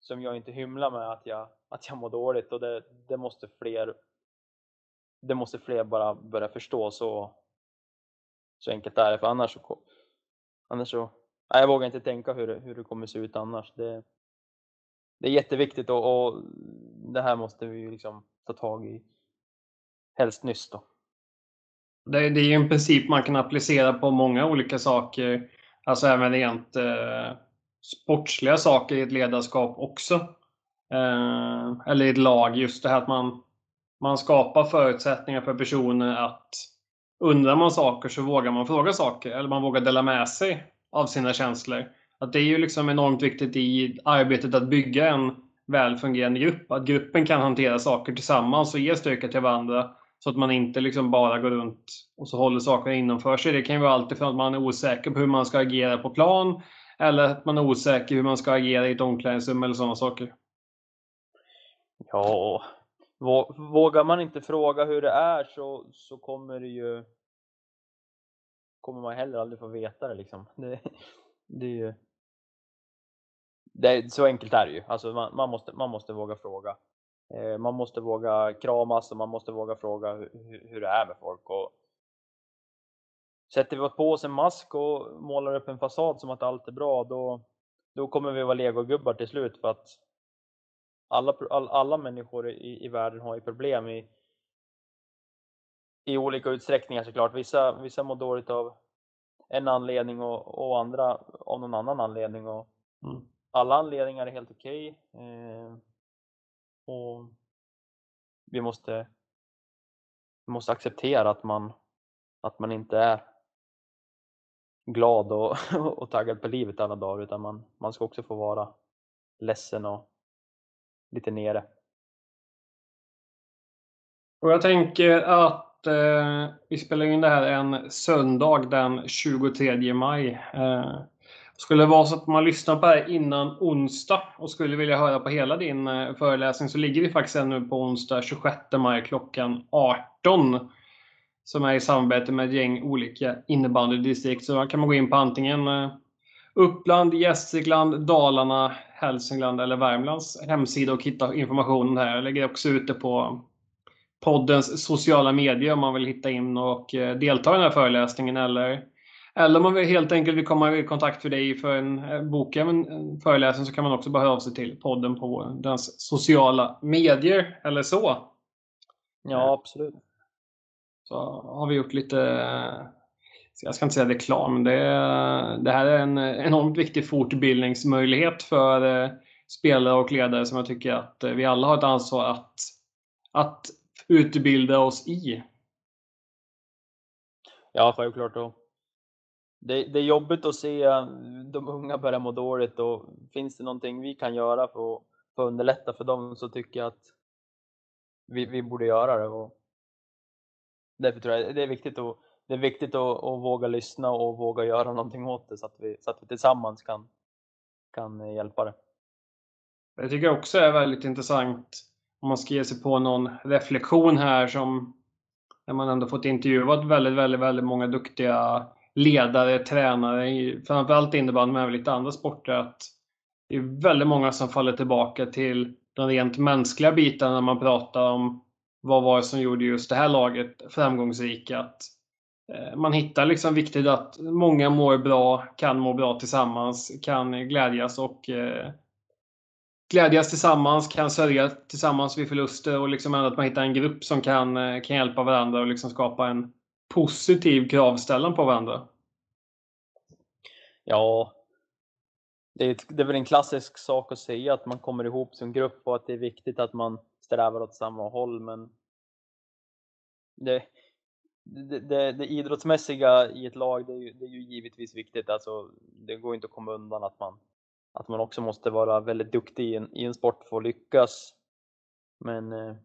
som jag inte hymlar med att jag, att jag mår dåligt och det, det måste fler det måste fler bara börja förstå så, så enkelt är det för annars så, annars så nej, jag vågar inte tänka hur det, hur det kommer se ut annars. Det, det är jätteviktigt och, och det här måste vi liksom ta tag i helst nyss då. Det, det är ju en princip man kan applicera på många olika saker. Alltså även rent eh, sportsliga saker i ett ledarskap också. Eh, eller i ett lag. Just det här att man, man skapar förutsättningar för personer att undrar man saker så vågar man fråga saker. Eller man vågar dela med sig av sina känslor. Att det är ju liksom enormt viktigt i arbetet att bygga en väl fungerande grupp. Att gruppen kan hantera saker tillsammans och ge styrka till varandra. Så att man inte liksom bara går runt och så håller saker inomför sig. Det kan ju vara alltifrån att man är osäker på hur man ska agera på plan eller att man är osäker hur man ska agera i ett omklädningsrum eller sådana saker. Ja, vågar man inte fråga hur det är så, så kommer det ju kommer man heller aldrig få veta det liksom. Det, det är ju det, så enkelt är det ju. Alltså man, man, måste, man måste våga fråga. Eh, man måste våga kramas och man måste våga fråga hur, hur det är med folk. Och sätter vi på oss en mask och målar upp en fasad som att allt är bra, då, då kommer vi vara legogubbar till slut för att alla, all, alla människor i, i världen har ju problem i, i olika utsträckningar såklart. Vissa, vissa mår dåligt av en anledning och, och andra av någon annan anledning. Och, mm alla anledningar är helt okej. Okay. Eh, och vi måste, vi måste acceptera att man, att man inte är glad och, och taggad på livet alla dagar utan man, man ska också få vara ledsen och lite nere. Och jag tänker att eh, vi spelar in det här en söndag den 23 maj. Eh, skulle det vara så att man lyssnar på det här innan onsdag och skulle vilja höra på hela din eh, föreläsning så ligger vi faktiskt ännu på onsdag 26 maj klockan 18. Som är i samarbete med ett gäng olika innebandydistrikt. Så då kan man gå in på antingen eh, Uppland, Gästrikland, Dalarna, Hälsingland eller Värmlands hemsida och hitta informationen här. Jag lägger också ut det på poddens sociala medier om man vill hitta in och eh, delta i den här föreläsningen eller eller om man vill helt enkelt vill komma i kontakt för dig för en eh, boka en föreläsning så kan man också bara höra av sig till podden på dens sociala medier eller så. Ja, absolut. Så har vi gjort lite, jag ska inte säga reklam, men det, det här är en enormt viktig fortbildningsmöjlighet för eh, spelare och ledare som jag tycker att eh, vi alla har ett ansvar att, att utbilda oss i. Ja, självklart. Det, det, är jobbigt att se eh, de unga börja må dåligt och finns det någonting vi kan göra för att, för att underlätta för dem så tycker jag att vi, vi borde göra det. Och därför tror jag det är viktigt, att, det är viktigt att, att våga lyssna och våga göra någonting åt det så att vi, så att vi tillsammans kan, kan hjälpa det. Jag tycker också är väldigt intressant om man ska ge sig på någon reflektion här som när man ändå fått intervjuat väldigt, väldigt, väldigt många duktiga ledare, tränare, framförallt innebandy men även lite andra sporter, att det är väldigt många som faller tillbaka till de rent mänskliga bitarna när man pratar om vad var det som gjorde just det här laget framgångsrikt? Att Eh, man hittar liksom viktigt att många mår bra, kan må bra tillsammans, kan glädjas och eh, glädjas tillsammans, kan sörja tillsammans vid förluster och liksom att man hittar en grupp som kan, eh, kan hjälpa varandra och liksom skapa en positiv kravställan på varandra? Ja, det är, det är väl en klassisk sak att säga att man kommer ihop som grupp och att det är viktigt att man strävar åt samma håll, men det, det, det, det, idrottsmässiga i ett lag, det är, ju, det är ju givetvis viktigt. Alltså, det går inte att komma undan att man, att man också måste vara väldigt duktig i en, i en sport för att lyckas. Men eh,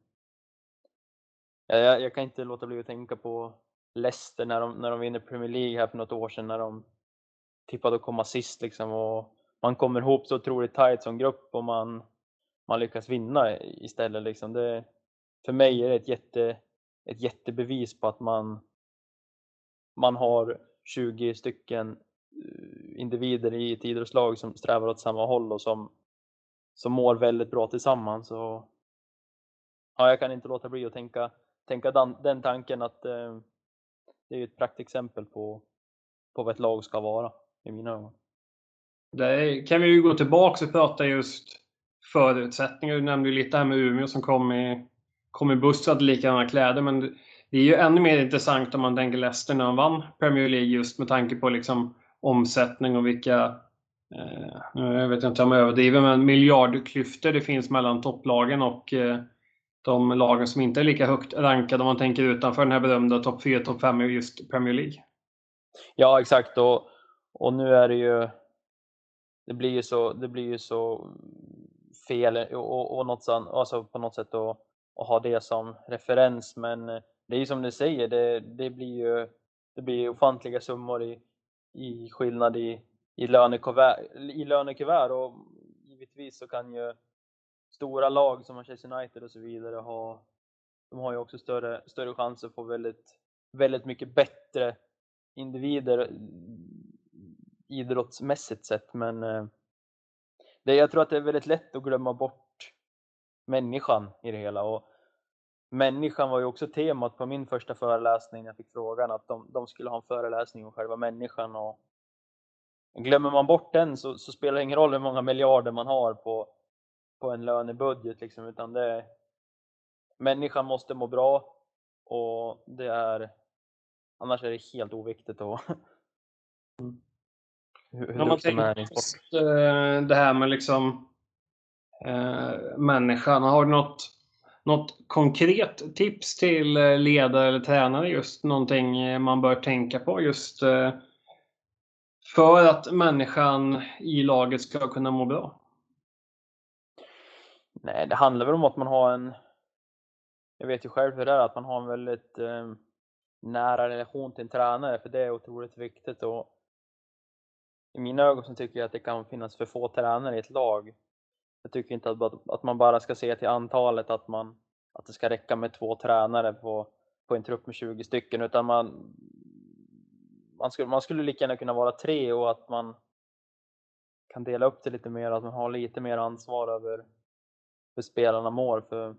jag, jag kan inte låta bli att tänka på Leicester när de, när de vinner Premier League här för något år sedan när de tippade att komma sist liksom och man kommer ihop så otroligt tight som grupp och man, man lyckas vinna istället liksom. Det, för mig är det ett, jätte, ett jättebevis på att man, man har 20 stycken eh, individer i ett idrottslag som strävar åt samma håll och som, som mår väldigt bra tillsammans. Och, ja, jag kan inte låta bli att tänka, tänka den, den tanken att eh, det är ett praktexempel på, på vad ett lag ska vara i mina ögon. Där kan vi ju gå tillbaka och prata just förutsättningar. Du nämnde ju lite här med Umeå som kom i, kom i buss och hade likadana kläder. Men det är ju ännu mer intressant om man tänker Leicester när de vann Premier League just med tanke på liksom omsättning och vilka eh, jag vet inte om jag överdriver, men miljardklyftor det finns mellan topplagen och eh, de lagen som inte är lika högt rankade om man tänker utanför den här berömda topp 4, topp 5 i just Premier League. Ja, exakt. Och, och nu är det ju det blir ju så, det blir ju så fel och, och något sånt, alltså på något sätt att, och ha det som referens. Men eh, det är ju som du säger, det, det blir ju det blir ofantliga summor i, i skillnad i, i, lönekuvert, i lönekuvert och givetvis så kan ju stora lag som Manchester United och så vidare ha de har ju också större, större chanser att få väldigt, väldigt mycket bättre individer eh, idrottsmässigt sett, men eh, det, jag tror att det är väldigt lätt att glömma bort människan i det hela. Och människan var ju också temat på min första föreläsning jag fick frågan att de, de skulle ha en föreläsning om själva människan. Och glömmer man bort den så, så, spelar det ingen roll hur många miljarder man har på, på en lönebudget, liksom, utan det, människan måste må bra och det är annars är det helt oviktigt. Och mm. Hur, hur man tänker eh, det här med liksom eh, människan. Har du något, något konkret tips till eh, ledare eller tränare? Just någonting eh, man bör tänka på just eh, för att människan i laget ska kunna må bra? Nej, det handlar väl om att man har en... Jag vet ju själv hur det är, att man har en väldigt eh, nära relation till en tränare, för det är otroligt viktigt. Och i mina ögon så tycker jag att det kan finnas för få tränare i ett lag. Jag tycker inte att, att man bara ska se till antalet, att, man, att det ska räcka med två tränare på, på en trupp med 20 stycken, utan man, man, skulle, man skulle lika gärna kunna vara tre och att man kan dela upp det lite mer, att man har lite mer ansvar över hur spelarna mår. För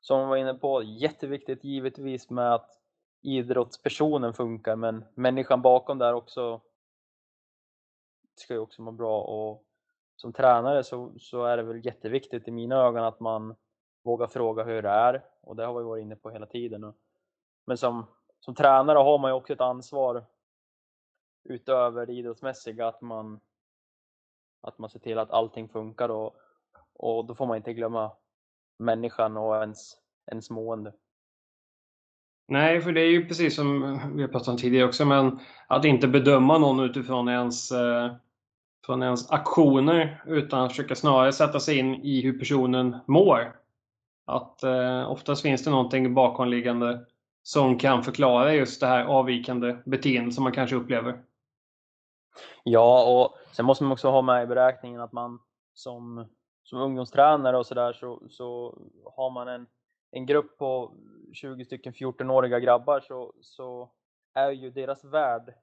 som man var inne på, jätteviktigt givetvis med att idrottspersonen funkar, men människan bakom där också ska ju också må bra och som tränare så, så är det väl jätteviktigt i mina ögon att man vågar fråga hur det är och det har vi varit inne på hela tiden. Men som, som tränare har man ju också ett ansvar utöver det idrottsmässiga att man, att man ser till att allting funkar och, och då får man inte glömma människan och ens, ens mående. Nej, för det är ju precis som vi har pratat om tidigare också, men att inte bedöma någon utifrån ens, eh, från ens aktioner utan försöka snarare sätta sig in i hur personen mår. Att eh, oftast finns det någonting bakomliggande som kan förklara just det här avvikande beteendet som man kanske upplever. Ja, och sen måste man också ha med i beräkningen att man som, som ungdomstränare och sådär så, så har man en en grupp på 20 stycken 14-åriga grabbar så, så är ju deras värld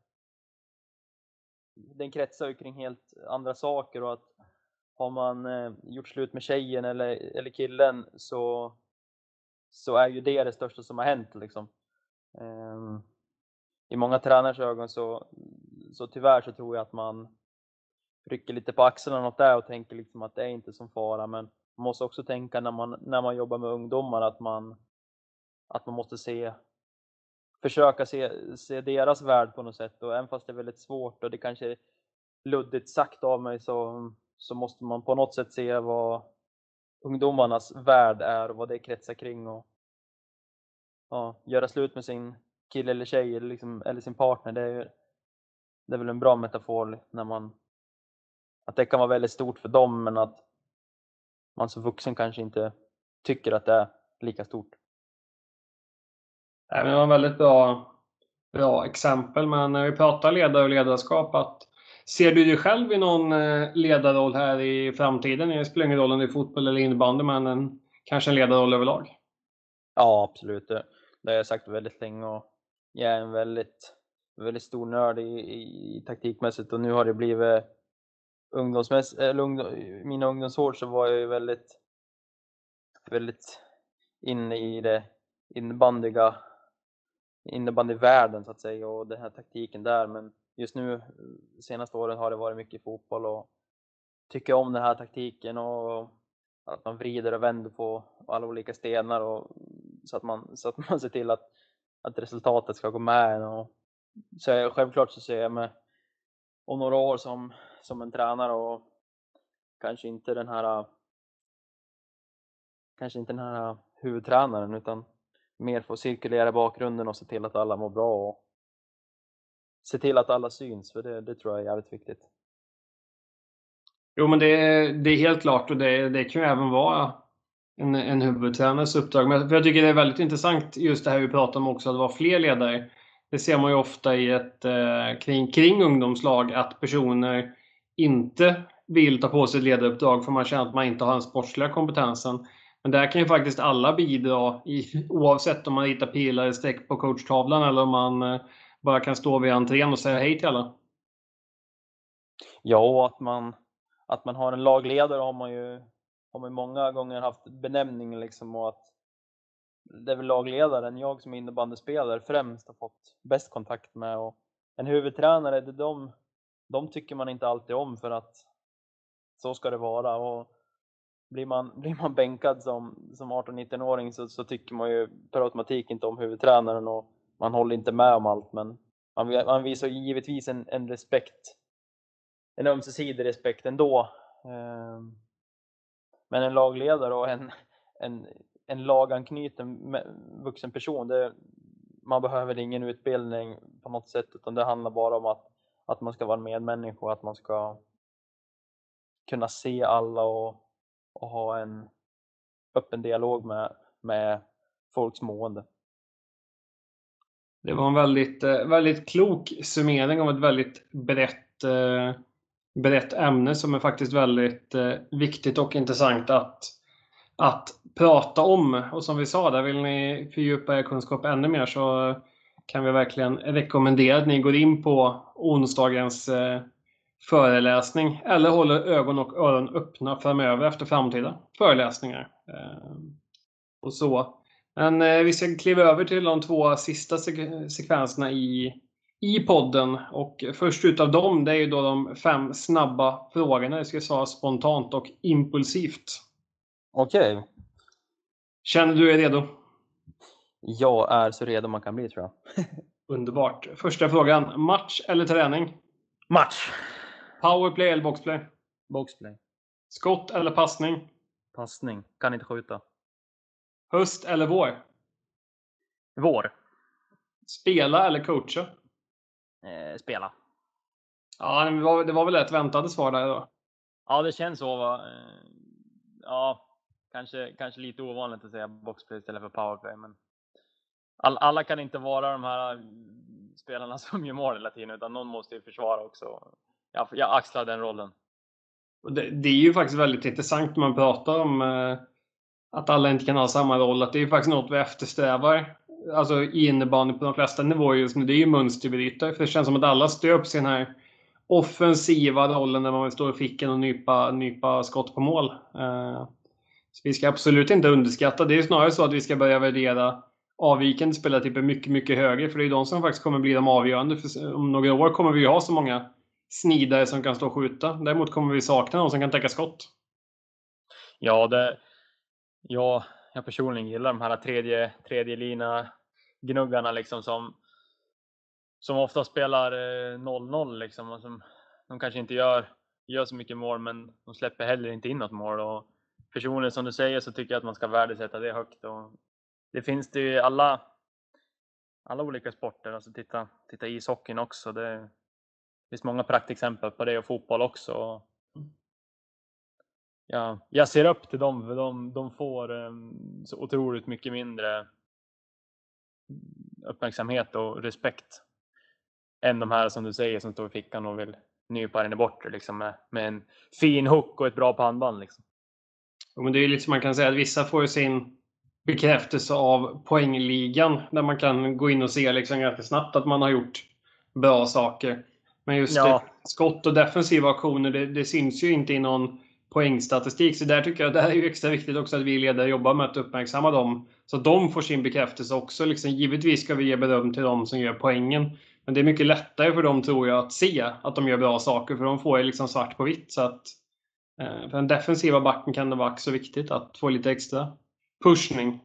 den kretsar ju kring helt andra saker och att har man eh, gjort slut med tjejen eller, eller killen så, så är ju det det största som har hänt liksom. Eh, I många tränars ögon så, så tyvärr så tror jag att man rycker lite på axlarna åt det och tänker liksom att det är inte som fara men man måste också tänka när man, när man jobbar med ungdomar att man, att man måste se försöka se, se deras värld på något sätt och även fast det är väldigt svårt och det kanske är luddigt sagt av mig så, så måste man på något sätt se vad ungdomarnas värld är och vad det kretsar kring och ja, göra slut med sin kille eller tjej eller, liksom, eller sin partner. Det är, det är väl en bra metafor när man att det kan vara väldigt stort för dem men att man som vuxen kanske inte tycker att det är lika stort. Det var väldigt bra, bra exempel. Men när vi pratar ledare och ledarskap, att ser du dig själv i någon eh, ledarroll här i framtiden? Det spelar ingen roll om det är fotboll eller innebandy, men en, kanske en ledarroll överlag? Ja, absolut. Det, det har jag sagt väldigt länge och jag är en väldigt, väldigt stor nörd i, i, i taktikmässigt och nu har det blivit ungdomsmäss, eller ungdom, mina ungdomsår så var jag ju väldigt, väldigt inne i det innebandiga, innebandyvärlden så att säga och den här taktiken där. Men just nu, senaste åren har det varit mycket fotboll och tycker om den här taktiken och att man vrider och vänder på alla olika stenar och så att man, så att man ser till att, att resultatet ska gå med en. Och så jag, självklart så ser jag mig om några år som, som en tränare och kanske inte den här kanske inte den här huvudtränaren utan mer få cirkulera bakgrunden och se till att alla mår bra och se till att alla syns för det, det tror jag är jävligt viktigt. Jo men det, det är helt klart och det, det kan ju även vara en, en huvudtränares uppdrag. Men för jag tycker det är väldigt intressant just det här vi pratar om också, att vara fler ledare. Det ser man ju ofta i ett, eh, kring, kring ungdomslag att personer inte vill ta på sig ett ledaruppdrag för man känner att man inte har den sportsliga kompetensen. Men där kan ju faktiskt alla bidra i, oavsett om man hittar pilar i streck på coachtavlan eller om man eh, bara kan stå vid entrén och säga hej till alla. Ja, och att man, att man har en lagledare har man ju har man många gånger haft benämningen liksom och att det är väl lagledaren, jag som innebandyspelare främst har fått bäst kontakt med och en huvudtränare, det de, de tycker man inte alltid om för att så ska det vara och blir man, blir man bänkad som, som 18-19-åring så, så tycker man ju per automatik inte om huvudtränaren och man håller inte med om allt men man, man visar givetvis en, en respekt, en ömsesidig respekt ändå. Ehm, men en lagledare och en, en, en laganknuten vuxen person, det, man behöver ingen utbildning på något sätt utan det handlar bara om att, att man ska vara en medmänniska och att man ska kunna se alla och, och ha en öppen dialog med, med folks mående. Det var en väldigt, eh, väldigt klok summering av ett väldigt brett, eh, brett ämne som är faktiskt väldigt eh, viktigt och intressant att, att prata om. Och som vi sa, där vill ni fördjupa er kunskap ännu mer så kan vi verkligen rekommendera att ni går in på onsdagens föreläsning eller håller ögon och öron öppna framöver efter framtida föreläsningar. Och så men eh, vi ska kliva över till de två sista sek sekvenserna i, i podden. Och först utav dem, det är ju då de fem snabba frågorna. Det ska svara spontant och impulsivt. Okej. Okay. Känner du dig redo? Jag är så redo man kan bli tror jag. Underbart. Första frågan. Match eller träning? Match. Powerplay eller boxplay? Boxplay. Skott eller passning? Passning. Kan inte skjuta. Höst eller vår? Vår. Spela eller coacha? Eh, spela. Ja, det var, det var väl ett väntade svar där då? Ja, det känns så. Va? Eh, ja, kanske, kanske lite ovanligt att säga boxplay istället för powerplay, men all, alla kan inte vara de här mm, spelarna som gör mål hela tiden, utan någon måste ju försvara också. Jag, jag axlar den rollen. Det, det, är ju faktiskt väldigt intressant när man pratar om eh, att alla inte kan ha samma roll. Att det är faktiskt något vi eftersträvar. Alltså i innebandy på de flesta nivåer just nu. Det är ju mönsterbrytare. För det känns som att alla stöps i den här offensiva rollen när man står i ficken och nypa, nypa skott på mål. Eh, så vi ska absolut inte underskatta. Det är snarare så att vi ska börja värdera avvikande spelartyper mycket, mycket högre. För det är de som faktiskt kommer bli de avgörande. För om några år kommer vi ha så många snidare som kan stå och skjuta. Däremot kommer vi sakna någon som kan täcka skott. Ja, det, jag, jag personligen gillar de här tredje, tredje lina gnuggarna liksom som, som ofta spelar eh, 0-0 liksom. Och som, de kanske inte gör, gör så mycket mål men de släpper heller inte in något mål. Och personligen som du säger så tycker jag att man ska värdesätta det högt. Och det finns det ju alla alla olika sporter. Alltså titta, titta ishockeyn också. Det finns många praktexempel på det och fotboll också. Ja, jag ser upp till dem för de, de får um, så otroligt mycket mindre uppmärksamhet och respekt än de här som du säger som står i fickan och vill nypa den i bortre liksom med, med en fin hook och ett bra pannband. Liksom. men det är lite som man kan säga att vissa får ju sin bekräftelse av poängligan där man kan gå in och se liksom ganska snabbt att man har gjort bra saker. Men just ja. skott och defensiva aktioner, det, det syns ju inte i någon poängstatistik. Så där tycker jag att det är ju extra viktigt också att vi ledare jobbar med att uppmärksamma dem. Så att de får sin bekräftelse också. Liksom, givetvis ska vi ge beröm till dem som gör poängen. Men det är mycket lättare för dem tror jag att se att de gör bra saker. För de får ju liksom svart på vitt. Så att, eh, för den defensiva backen kan det vara så viktigt att få lite extra pushning.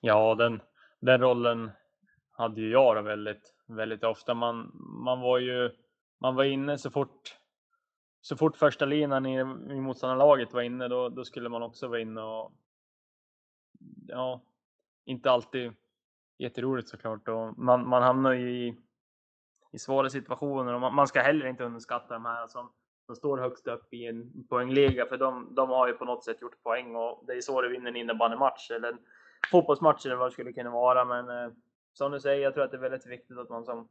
Ja, den, den rollen hade ju jag då väldigt, väldigt ofta. Man, man var ju man var inne så fort så fort första linan i, i motståndarlaget var inne då, då skulle man också vara inne och ja, inte alltid jätteroligt såklart och man, man hamnar ju i, i svåra situationer och man, man ska heller inte underskatta de här som, som står högst upp i en poängliga för de, de har ju på något sätt gjort poäng och det är så du vinner en innebandymatch eller en fotbollsmatch eller vad det skulle kunna vara men eh, som du säger, jag tror att det är väldigt viktigt att man som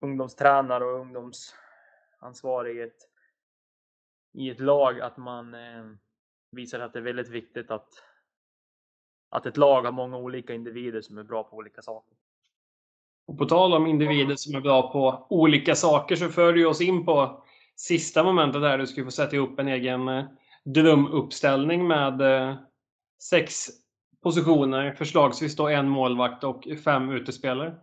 ungdomstränare och ungdomsansvarig i ett, i ett lag att man eh, visar att det är väldigt viktigt att, att ett lag har många olika individer som är bra på olika saker. Och på tal om individer som är bra på olika saker så för du oss in på sista momentet där du ska få sätta ihop en egen eh, drömuppställning med eh, sex positioner, förslagsvis då en målvakt och fem utespelare.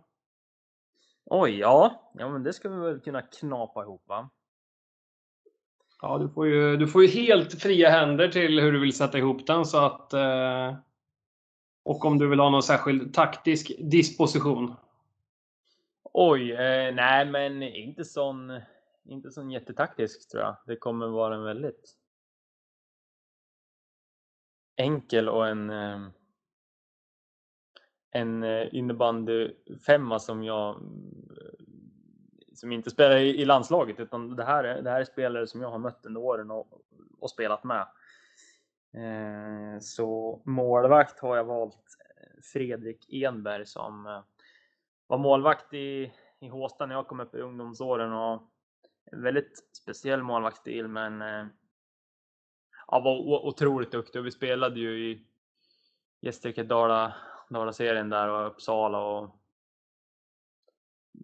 Oj, ja. Ja, men det ska vi väl kunna knapa ihop va? Ja, du får ju, du får ju helt fria händer till hur du vill sätta ihop den så att eh, och om du vill ha någon särskild taktisk disposition. Oj, eh, nej men inte sån, inte sån jättetaktisk tror jag. Det kommer vara en väldigt enkel och en eh, en eh, innebandy femma som jag eh, som inte spelar i, landslaget utan det här, är, det här är spelare som jag har mött under åren och, och spelat med. Eh, så målvakt har jag valt eh, Fredrik Enberg som eh, var målvakt i, i Håsta när jag kom upp i ungdomsåren och en väldigt speciell målvaktsstil men eh, ja, var otroligt duktig och vi spelade ju i Gästrike Dala Dala-serien där och Uppsala och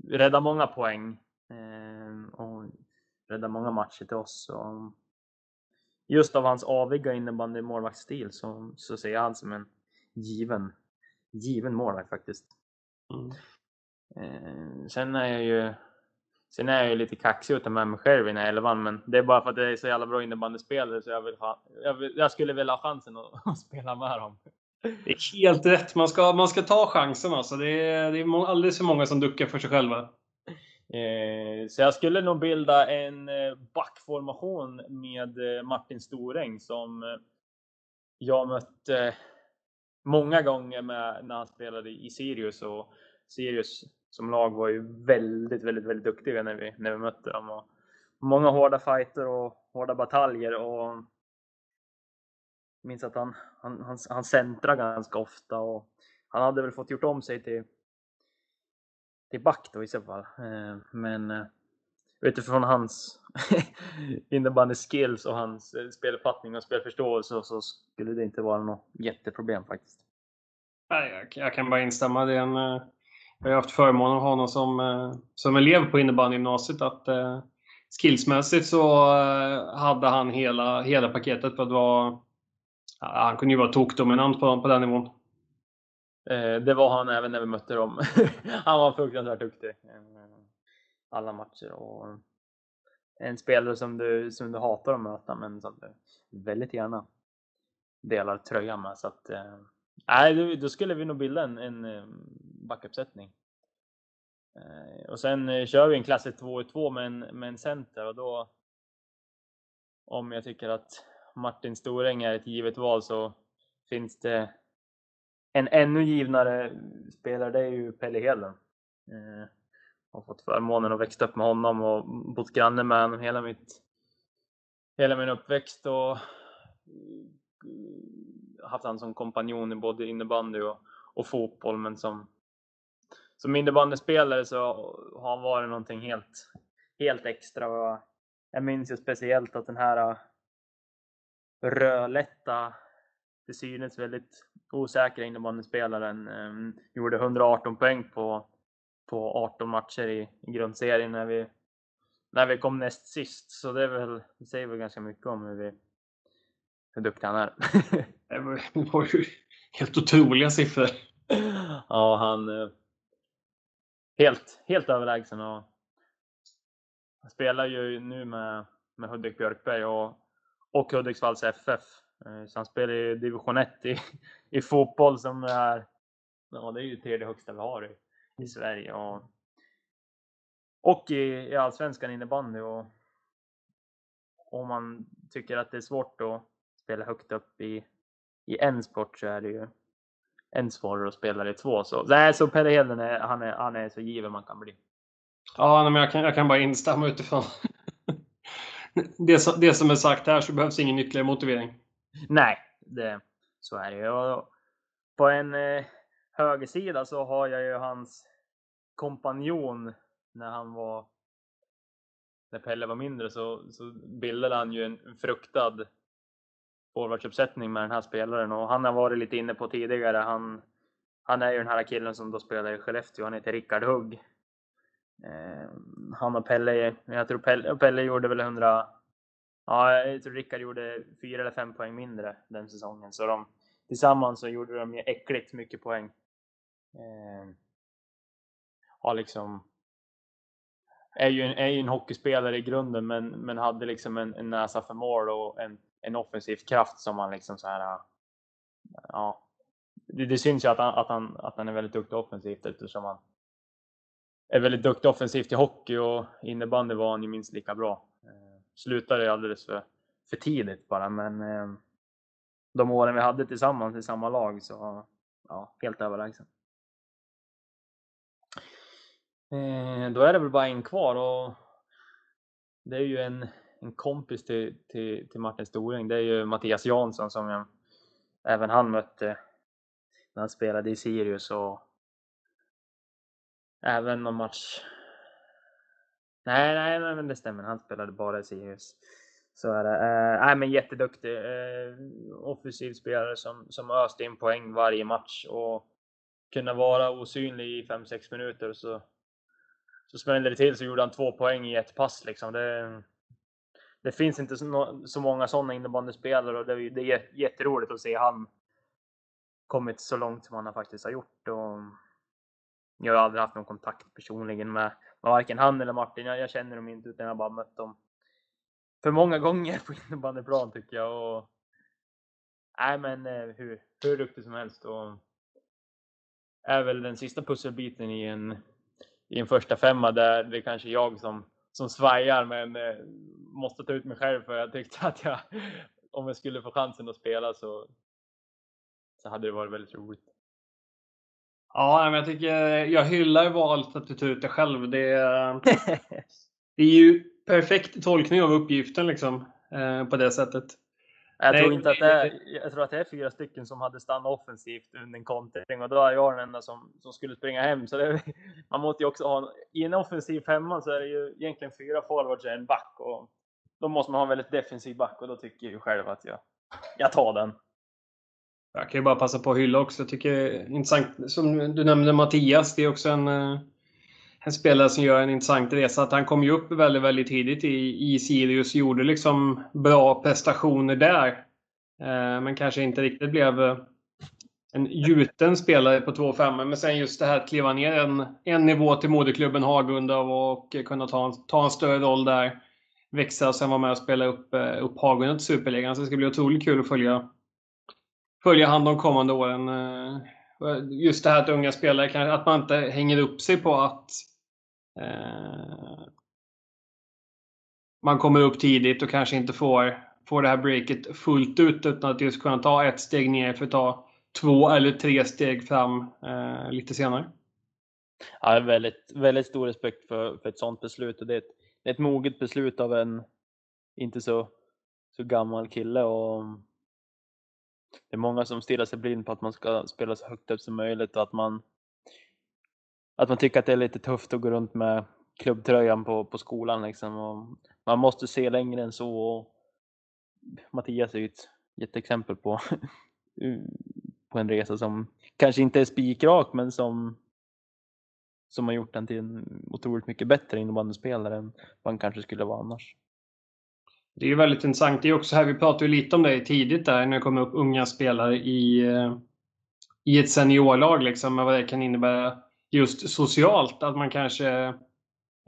räddade många poäng eh, och räddade många matcher till oss. Och just av hans aviga innebandy målvaktsstil så, så ser jag han som en given, given målvakt faktiskt. Mm. Eh, sen är jag ju Sen är jag ju lite kaxig utav med mig själv i den här elvan, men det är bara för att jag är så jävla bra innebandyspelare så jag, vill ha, jag, vill, jag skulle vilja ha chansen att, att spela med dem. Det är helt rätt. Man ska, man ska ta chansen alltså. Det är, det är alldeles för många som duckar för sig själva. Eh, så jag skulle nog bilda en eh, backformation med eh, Martin Storäng som eh, jag mötte många gånger med när han spelade i Sirius och Sirius som lag var ju väldigt, väldigt, väldigt duktiga när vi, när vi mötte dem. Och många hårda fighter och hårda bataljer och minns att han, han, han, han centrar ganska ofta och han hade väl fått gjort om sig till, till back då i så fall. Eh, men eh, utifrån hans innebandy-skills och hans eh, speluppfattning och spelförståelse så skulle det inte vara något jätteproblem faktiskt. Nej, jag, kan bara instämma. Det är en, jag har haft förmånen att ha honom som, som elev på innebandygymnasiet. Att, skillsmässigt så hade han hela, hela paketet på att vara han kunde ju vara tokdominant på, på den nivån. Eh, det var han även när vi mötte dem. han var fruktansvärt duktig. Eh, alla matcher och en spelare som du, som du hatar att möta men som du väldigt gärna delar tröjan med. Så att, eh, nej, då skulle vi nog bilda en, en eh, backuppsättning. Eh, och sen kör vi en klassisk 2 2 med en, med en center och då om jag tycker att Martin Storäng är ett givet val så finns det en ännu givnare spelare det är ju Pelle Hedlund. Eh, har fått förmånen att växa upp med honom och bott granne med honom hela mitt hela min uppväxt och eh, haft honom som kompanjon i både innebandy och, och fotboll men som som innebandyspelare så har han varit någonting helt, helt extra. Jag minns ju speciellt att den här rödlätta, till synes väldigt osäkra innebandyspelaren um, gjorde 118 poäng på, på 18 matcher i, i grundserien när vi, när vi kom näst sist. Så det, är väl, det säger väl ganska mycket om hur, vi, hur duktig han är. det var ju helt otroliga siffror. ja, han äh, helt, helt överlägsen. Och spelar ju nu med, med Hudik Björkberg och, och Hudiksvalls FF. Eh, så han spelar i division 1 i, i fotboll som är, ja det är ju tredje högsta vi har i, i Sverige. Och, och i, i allsvenskan innebandy. Och om man tycker att det är svårt att spela högt upp i, i en sport så är det ju än svårare att spela i två. Så, nej, så Pelle Heden är, han är, han är så given man kan bli. Ja, men jag kan, jag kan bara instämma utifrån det, som, det som är sagt här så behövs ingen ytterligare motivering. Nej, det, så är det ju. På en eh, högersida så har jag ju hans kompanjon när han var när Pelle var mindre så, så bildade han ju en fruktad forwardsuppsättning med den här spelaren och han har varit lite inne på tidigare. Han, han är ju den här killen som då spelar i Skellefteå. Han heter Rickard Hugg. Eh, han och Pelle, jag tror Pelle, Pelle gjorde väl 100, ja, jag tror Rickard gjorde fyra eller fem poäng mindre den säsongen. Så de, tillsammans så gjorde de ju äckligt mycket poäng. Eh, liksom, är ju, en, är ju en hockeyspelare i grunden men, men hade liksom en, en näsa för mål och en, en offensiv kraft som man liksom så här. Ja, det, det syns ju att han, att, han, att han är väldigt duktig offensivt eftersom han är väldigt duktig offensivt i hockey och innebandy var han ju minst lika bra. Eh, slutade alldeles för, för tidigt bara, men eh, de åren vi hade tillsammans i samma lag så ja, helt överlägsen. Eh, då är det väl bara en kvar och det är ju en en kompis till, till, till Martin Storing, det är ju Mattias Jansson som jag, även han mötte när han spelade i Sirius och även någon match. Nej, nej, nej, men det stämmer. Han spelade bara i Sirius. Så är det. Eh, nej, men jätteduktig. Eh, offensiv spelare som, som öste in poäng varje match och kunna vara osynlig i 5-6 minuter så, så smällde det till så gjorde han två poäng i ett pass liksom. Det, det finns inte så, så många sådana innebandyspelare och det, det är jätteroligt att se han kommit så långt som han faktiskt har gjort. Och jag har aldrig haft någon kontakt personligen med, med varken han eller Martin. Jag, jag känner dem inte utan jag har bara mött dem för många gånger på innebandyplan tycker jag. Och, nej men eh, hur, hur duktig som helst. Och är väl den sista pusselbiten i en, i en första femma där det är kanske jag som som svajar men eh, måste ta ut mig själv för jag tyckte att jag, om jag skulle få chansen att spela så, så hade det varit väldigt roligt. Ja, men jag tycker jag hyllar valet att du tar ut dig själv. Det är, det är ju perfekt tolkning av uppgiften liksom eh, på det sättet. Jag tror inte att det är, jag tror att det är fyra stycken som hade stannat offensivt under en kontring och då är jag den enda som, som skulle springa hem. Så det, man måste ju också ha, i en offensiv femma så är det ju egentligen fyra forwards och en back och då måste man ha en väldigt defensiv back och då tycker jag ju själv att jag, jag tar den. Jag kan ju bara passa på att hylla också. Jag tycker det är intressant, som du nämnde Mattias, det är också en, eh, en spelare som gör en intressant resa. Att han kom ju upp väldigt, väldigt tidigt i, i Sirius och gjorde liksom bra prestationer där. Eh, men kanske inte riktigt blev eh, en gjuten spelare på 2-5. Men sen just det här att kliva ner en, en nivå till moderklubben Hagunda och kunna ta en, ta en större roll där. Växa och sen vara med och spela upp, eh, upp Hagunda till Superligan. Så det ska bli otroligt kul att följa, följa han de kommande åren. Eh, just det här att unga spelare, kanske att man inte hänger upp sig på att Eh, man kommer upp tidigt och kanske inte får, får det här breaket fullt ut utan att just kunna ta ett steg ner för att ta, två eller tre steg fram eh, lite senare. Ja, väldigt, väldigt stor respekt för, för ett sådant beslut och det är ett, det är ett moget beslut av en inte så, så gammal kille och det är många som stirrar sig blind på att man ska spela så högt upp som möjligt och att man att man tycker att det är lite tufft att gå runt med klubbtröjan på, på skolan liksom. Och man måste se längre än så. Och Mattias är ju ett jätteexempel på, på en resa som kanske inte är spikrak men som, som har gjort den till en otroligt mycket bättre innebandyspelare än vad han kanske skulle vara annars. Det är ju väldigt intressant. Det är också här, vi pratade ju lite om det tidigt där när det kommer upp unga spelare i, eh, i ett seniorlag, liksom, vad det kan innebära just socialt. Att man kanske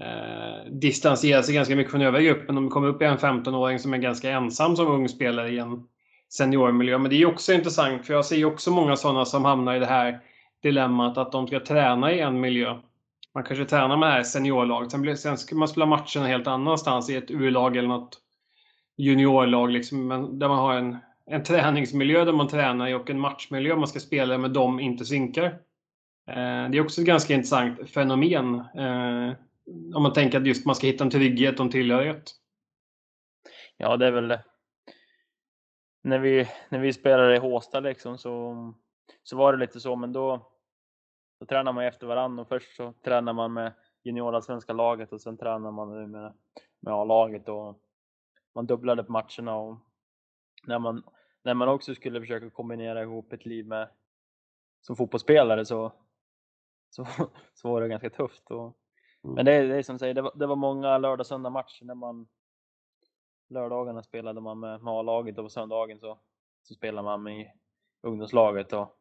eh, distanserar sig ganska mycket från övriga gruppen. Om det kommer upp en 15-åring som är ganska ensam som ung spelare i en seniormiljö. Men det är också intressant, för jag ser ju också många sådana som hamnar i det här dilemmat att de ska träna i en miljö. Man kanske tränar med det här seniorlaget, sen, sen ska man spela matcherna helt annanstans i ett U-lag eller något juniorlag liksom, där man har en, en träningsmiljö där man tränar i och en matchmiljö man ska spela med dem inte synkar. Eh, det är också ett ganska intressant fenomen eh, om man tänker att just man ska hitta en trygghet och en tillhörighet. Ja, det är väl det. När vi, när vi spelade i Håsta liksom så, så var det lite så, men då, då tränar man efter varandra och först så tränar man med juniorallsvenska laget och sen tränar man med, med A-laget och man dubblade på matcherna och när man, när man också skulle försöka kombinera ihop ett liv med som fotbollsspelare så, så, så var det ganska tufft. Och, mm. Men det, är, det är som säger, det var, det var många lördag söndag matcher när man lördagarna spelade man med, med A-laget och på söndagen så, så spelade man med ungdomslaget. Och,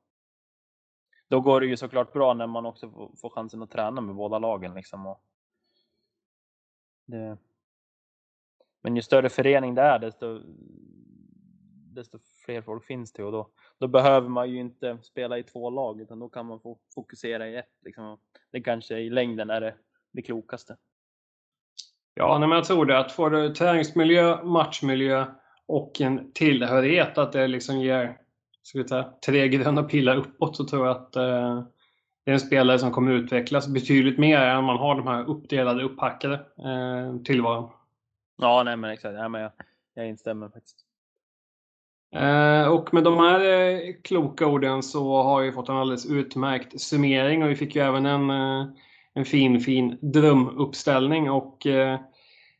då går det ju såklart bra när man också får, får chansen att träna med båda lagen. Liksom, och det, men ju större förening det är, desto, desto fler folk finns det och då, då behöver man ju inte spela i två lag utan då kan man få fokusera i ett. Liksom. Det kanske i längden är det, det klokaste. Ja, men jag tror det. Att få det träningsmiljö, matchmiljö och en tillhörighet, att det liksom ger ska vi säga, tre gröna pilar uppåt, så tror jag att eh, det är en spelare som kommer utvecklas betydligt mer än man har de här uppdelade, upphackade eh, tillvaron. Ja, nej men exakt. Ja, men jag, jag instämmer faktiskt. Eh, och med de här eh, kloka orden så har vi fått en alldeles utmärkt summering och vi fick ju även en, eh, en fin, fin drömuppställning. Och eh,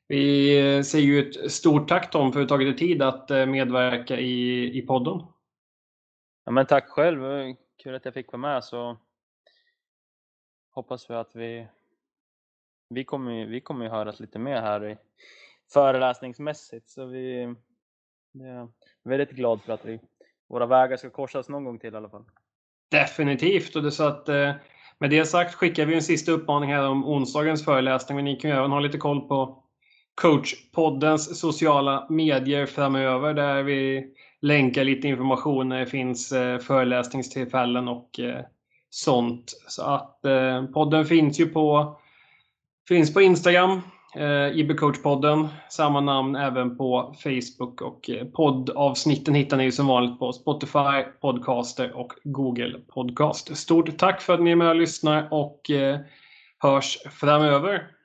vi säger ju ett stort tack Tom för att du tagit dig tid att eh, medverka i, i podden. Ja, men tack själv. Kul att jag fick vara med. Så hoppas vi att vi vi kommer, vi kommer ju höras lite mer här i, föreläsningsmässigt. Så vi är väldigt glad för att vi, våra vägar ska korsas någon gång till i alla fall. Definitivt! Och det så att, eh, med det sagt skickar vi en sista uppmaning här om onsdagens föreläsning. Men ni kan ju även ha lite koll på coachpoddens sociala medier framöver där vi länkar lite information när det finns eh, föreläsningstillfällen och eh, sånt. Så att podden finns ju på, finns på Instagram, eh, IB-coachpodden. Samma namn även på Facebook och eh, poddavsnitten hittar ni som vanligt på Spotify, Podcaster och Google Podcast. Stort tack för att ni är med och lyssnar och eh, hörs framöver.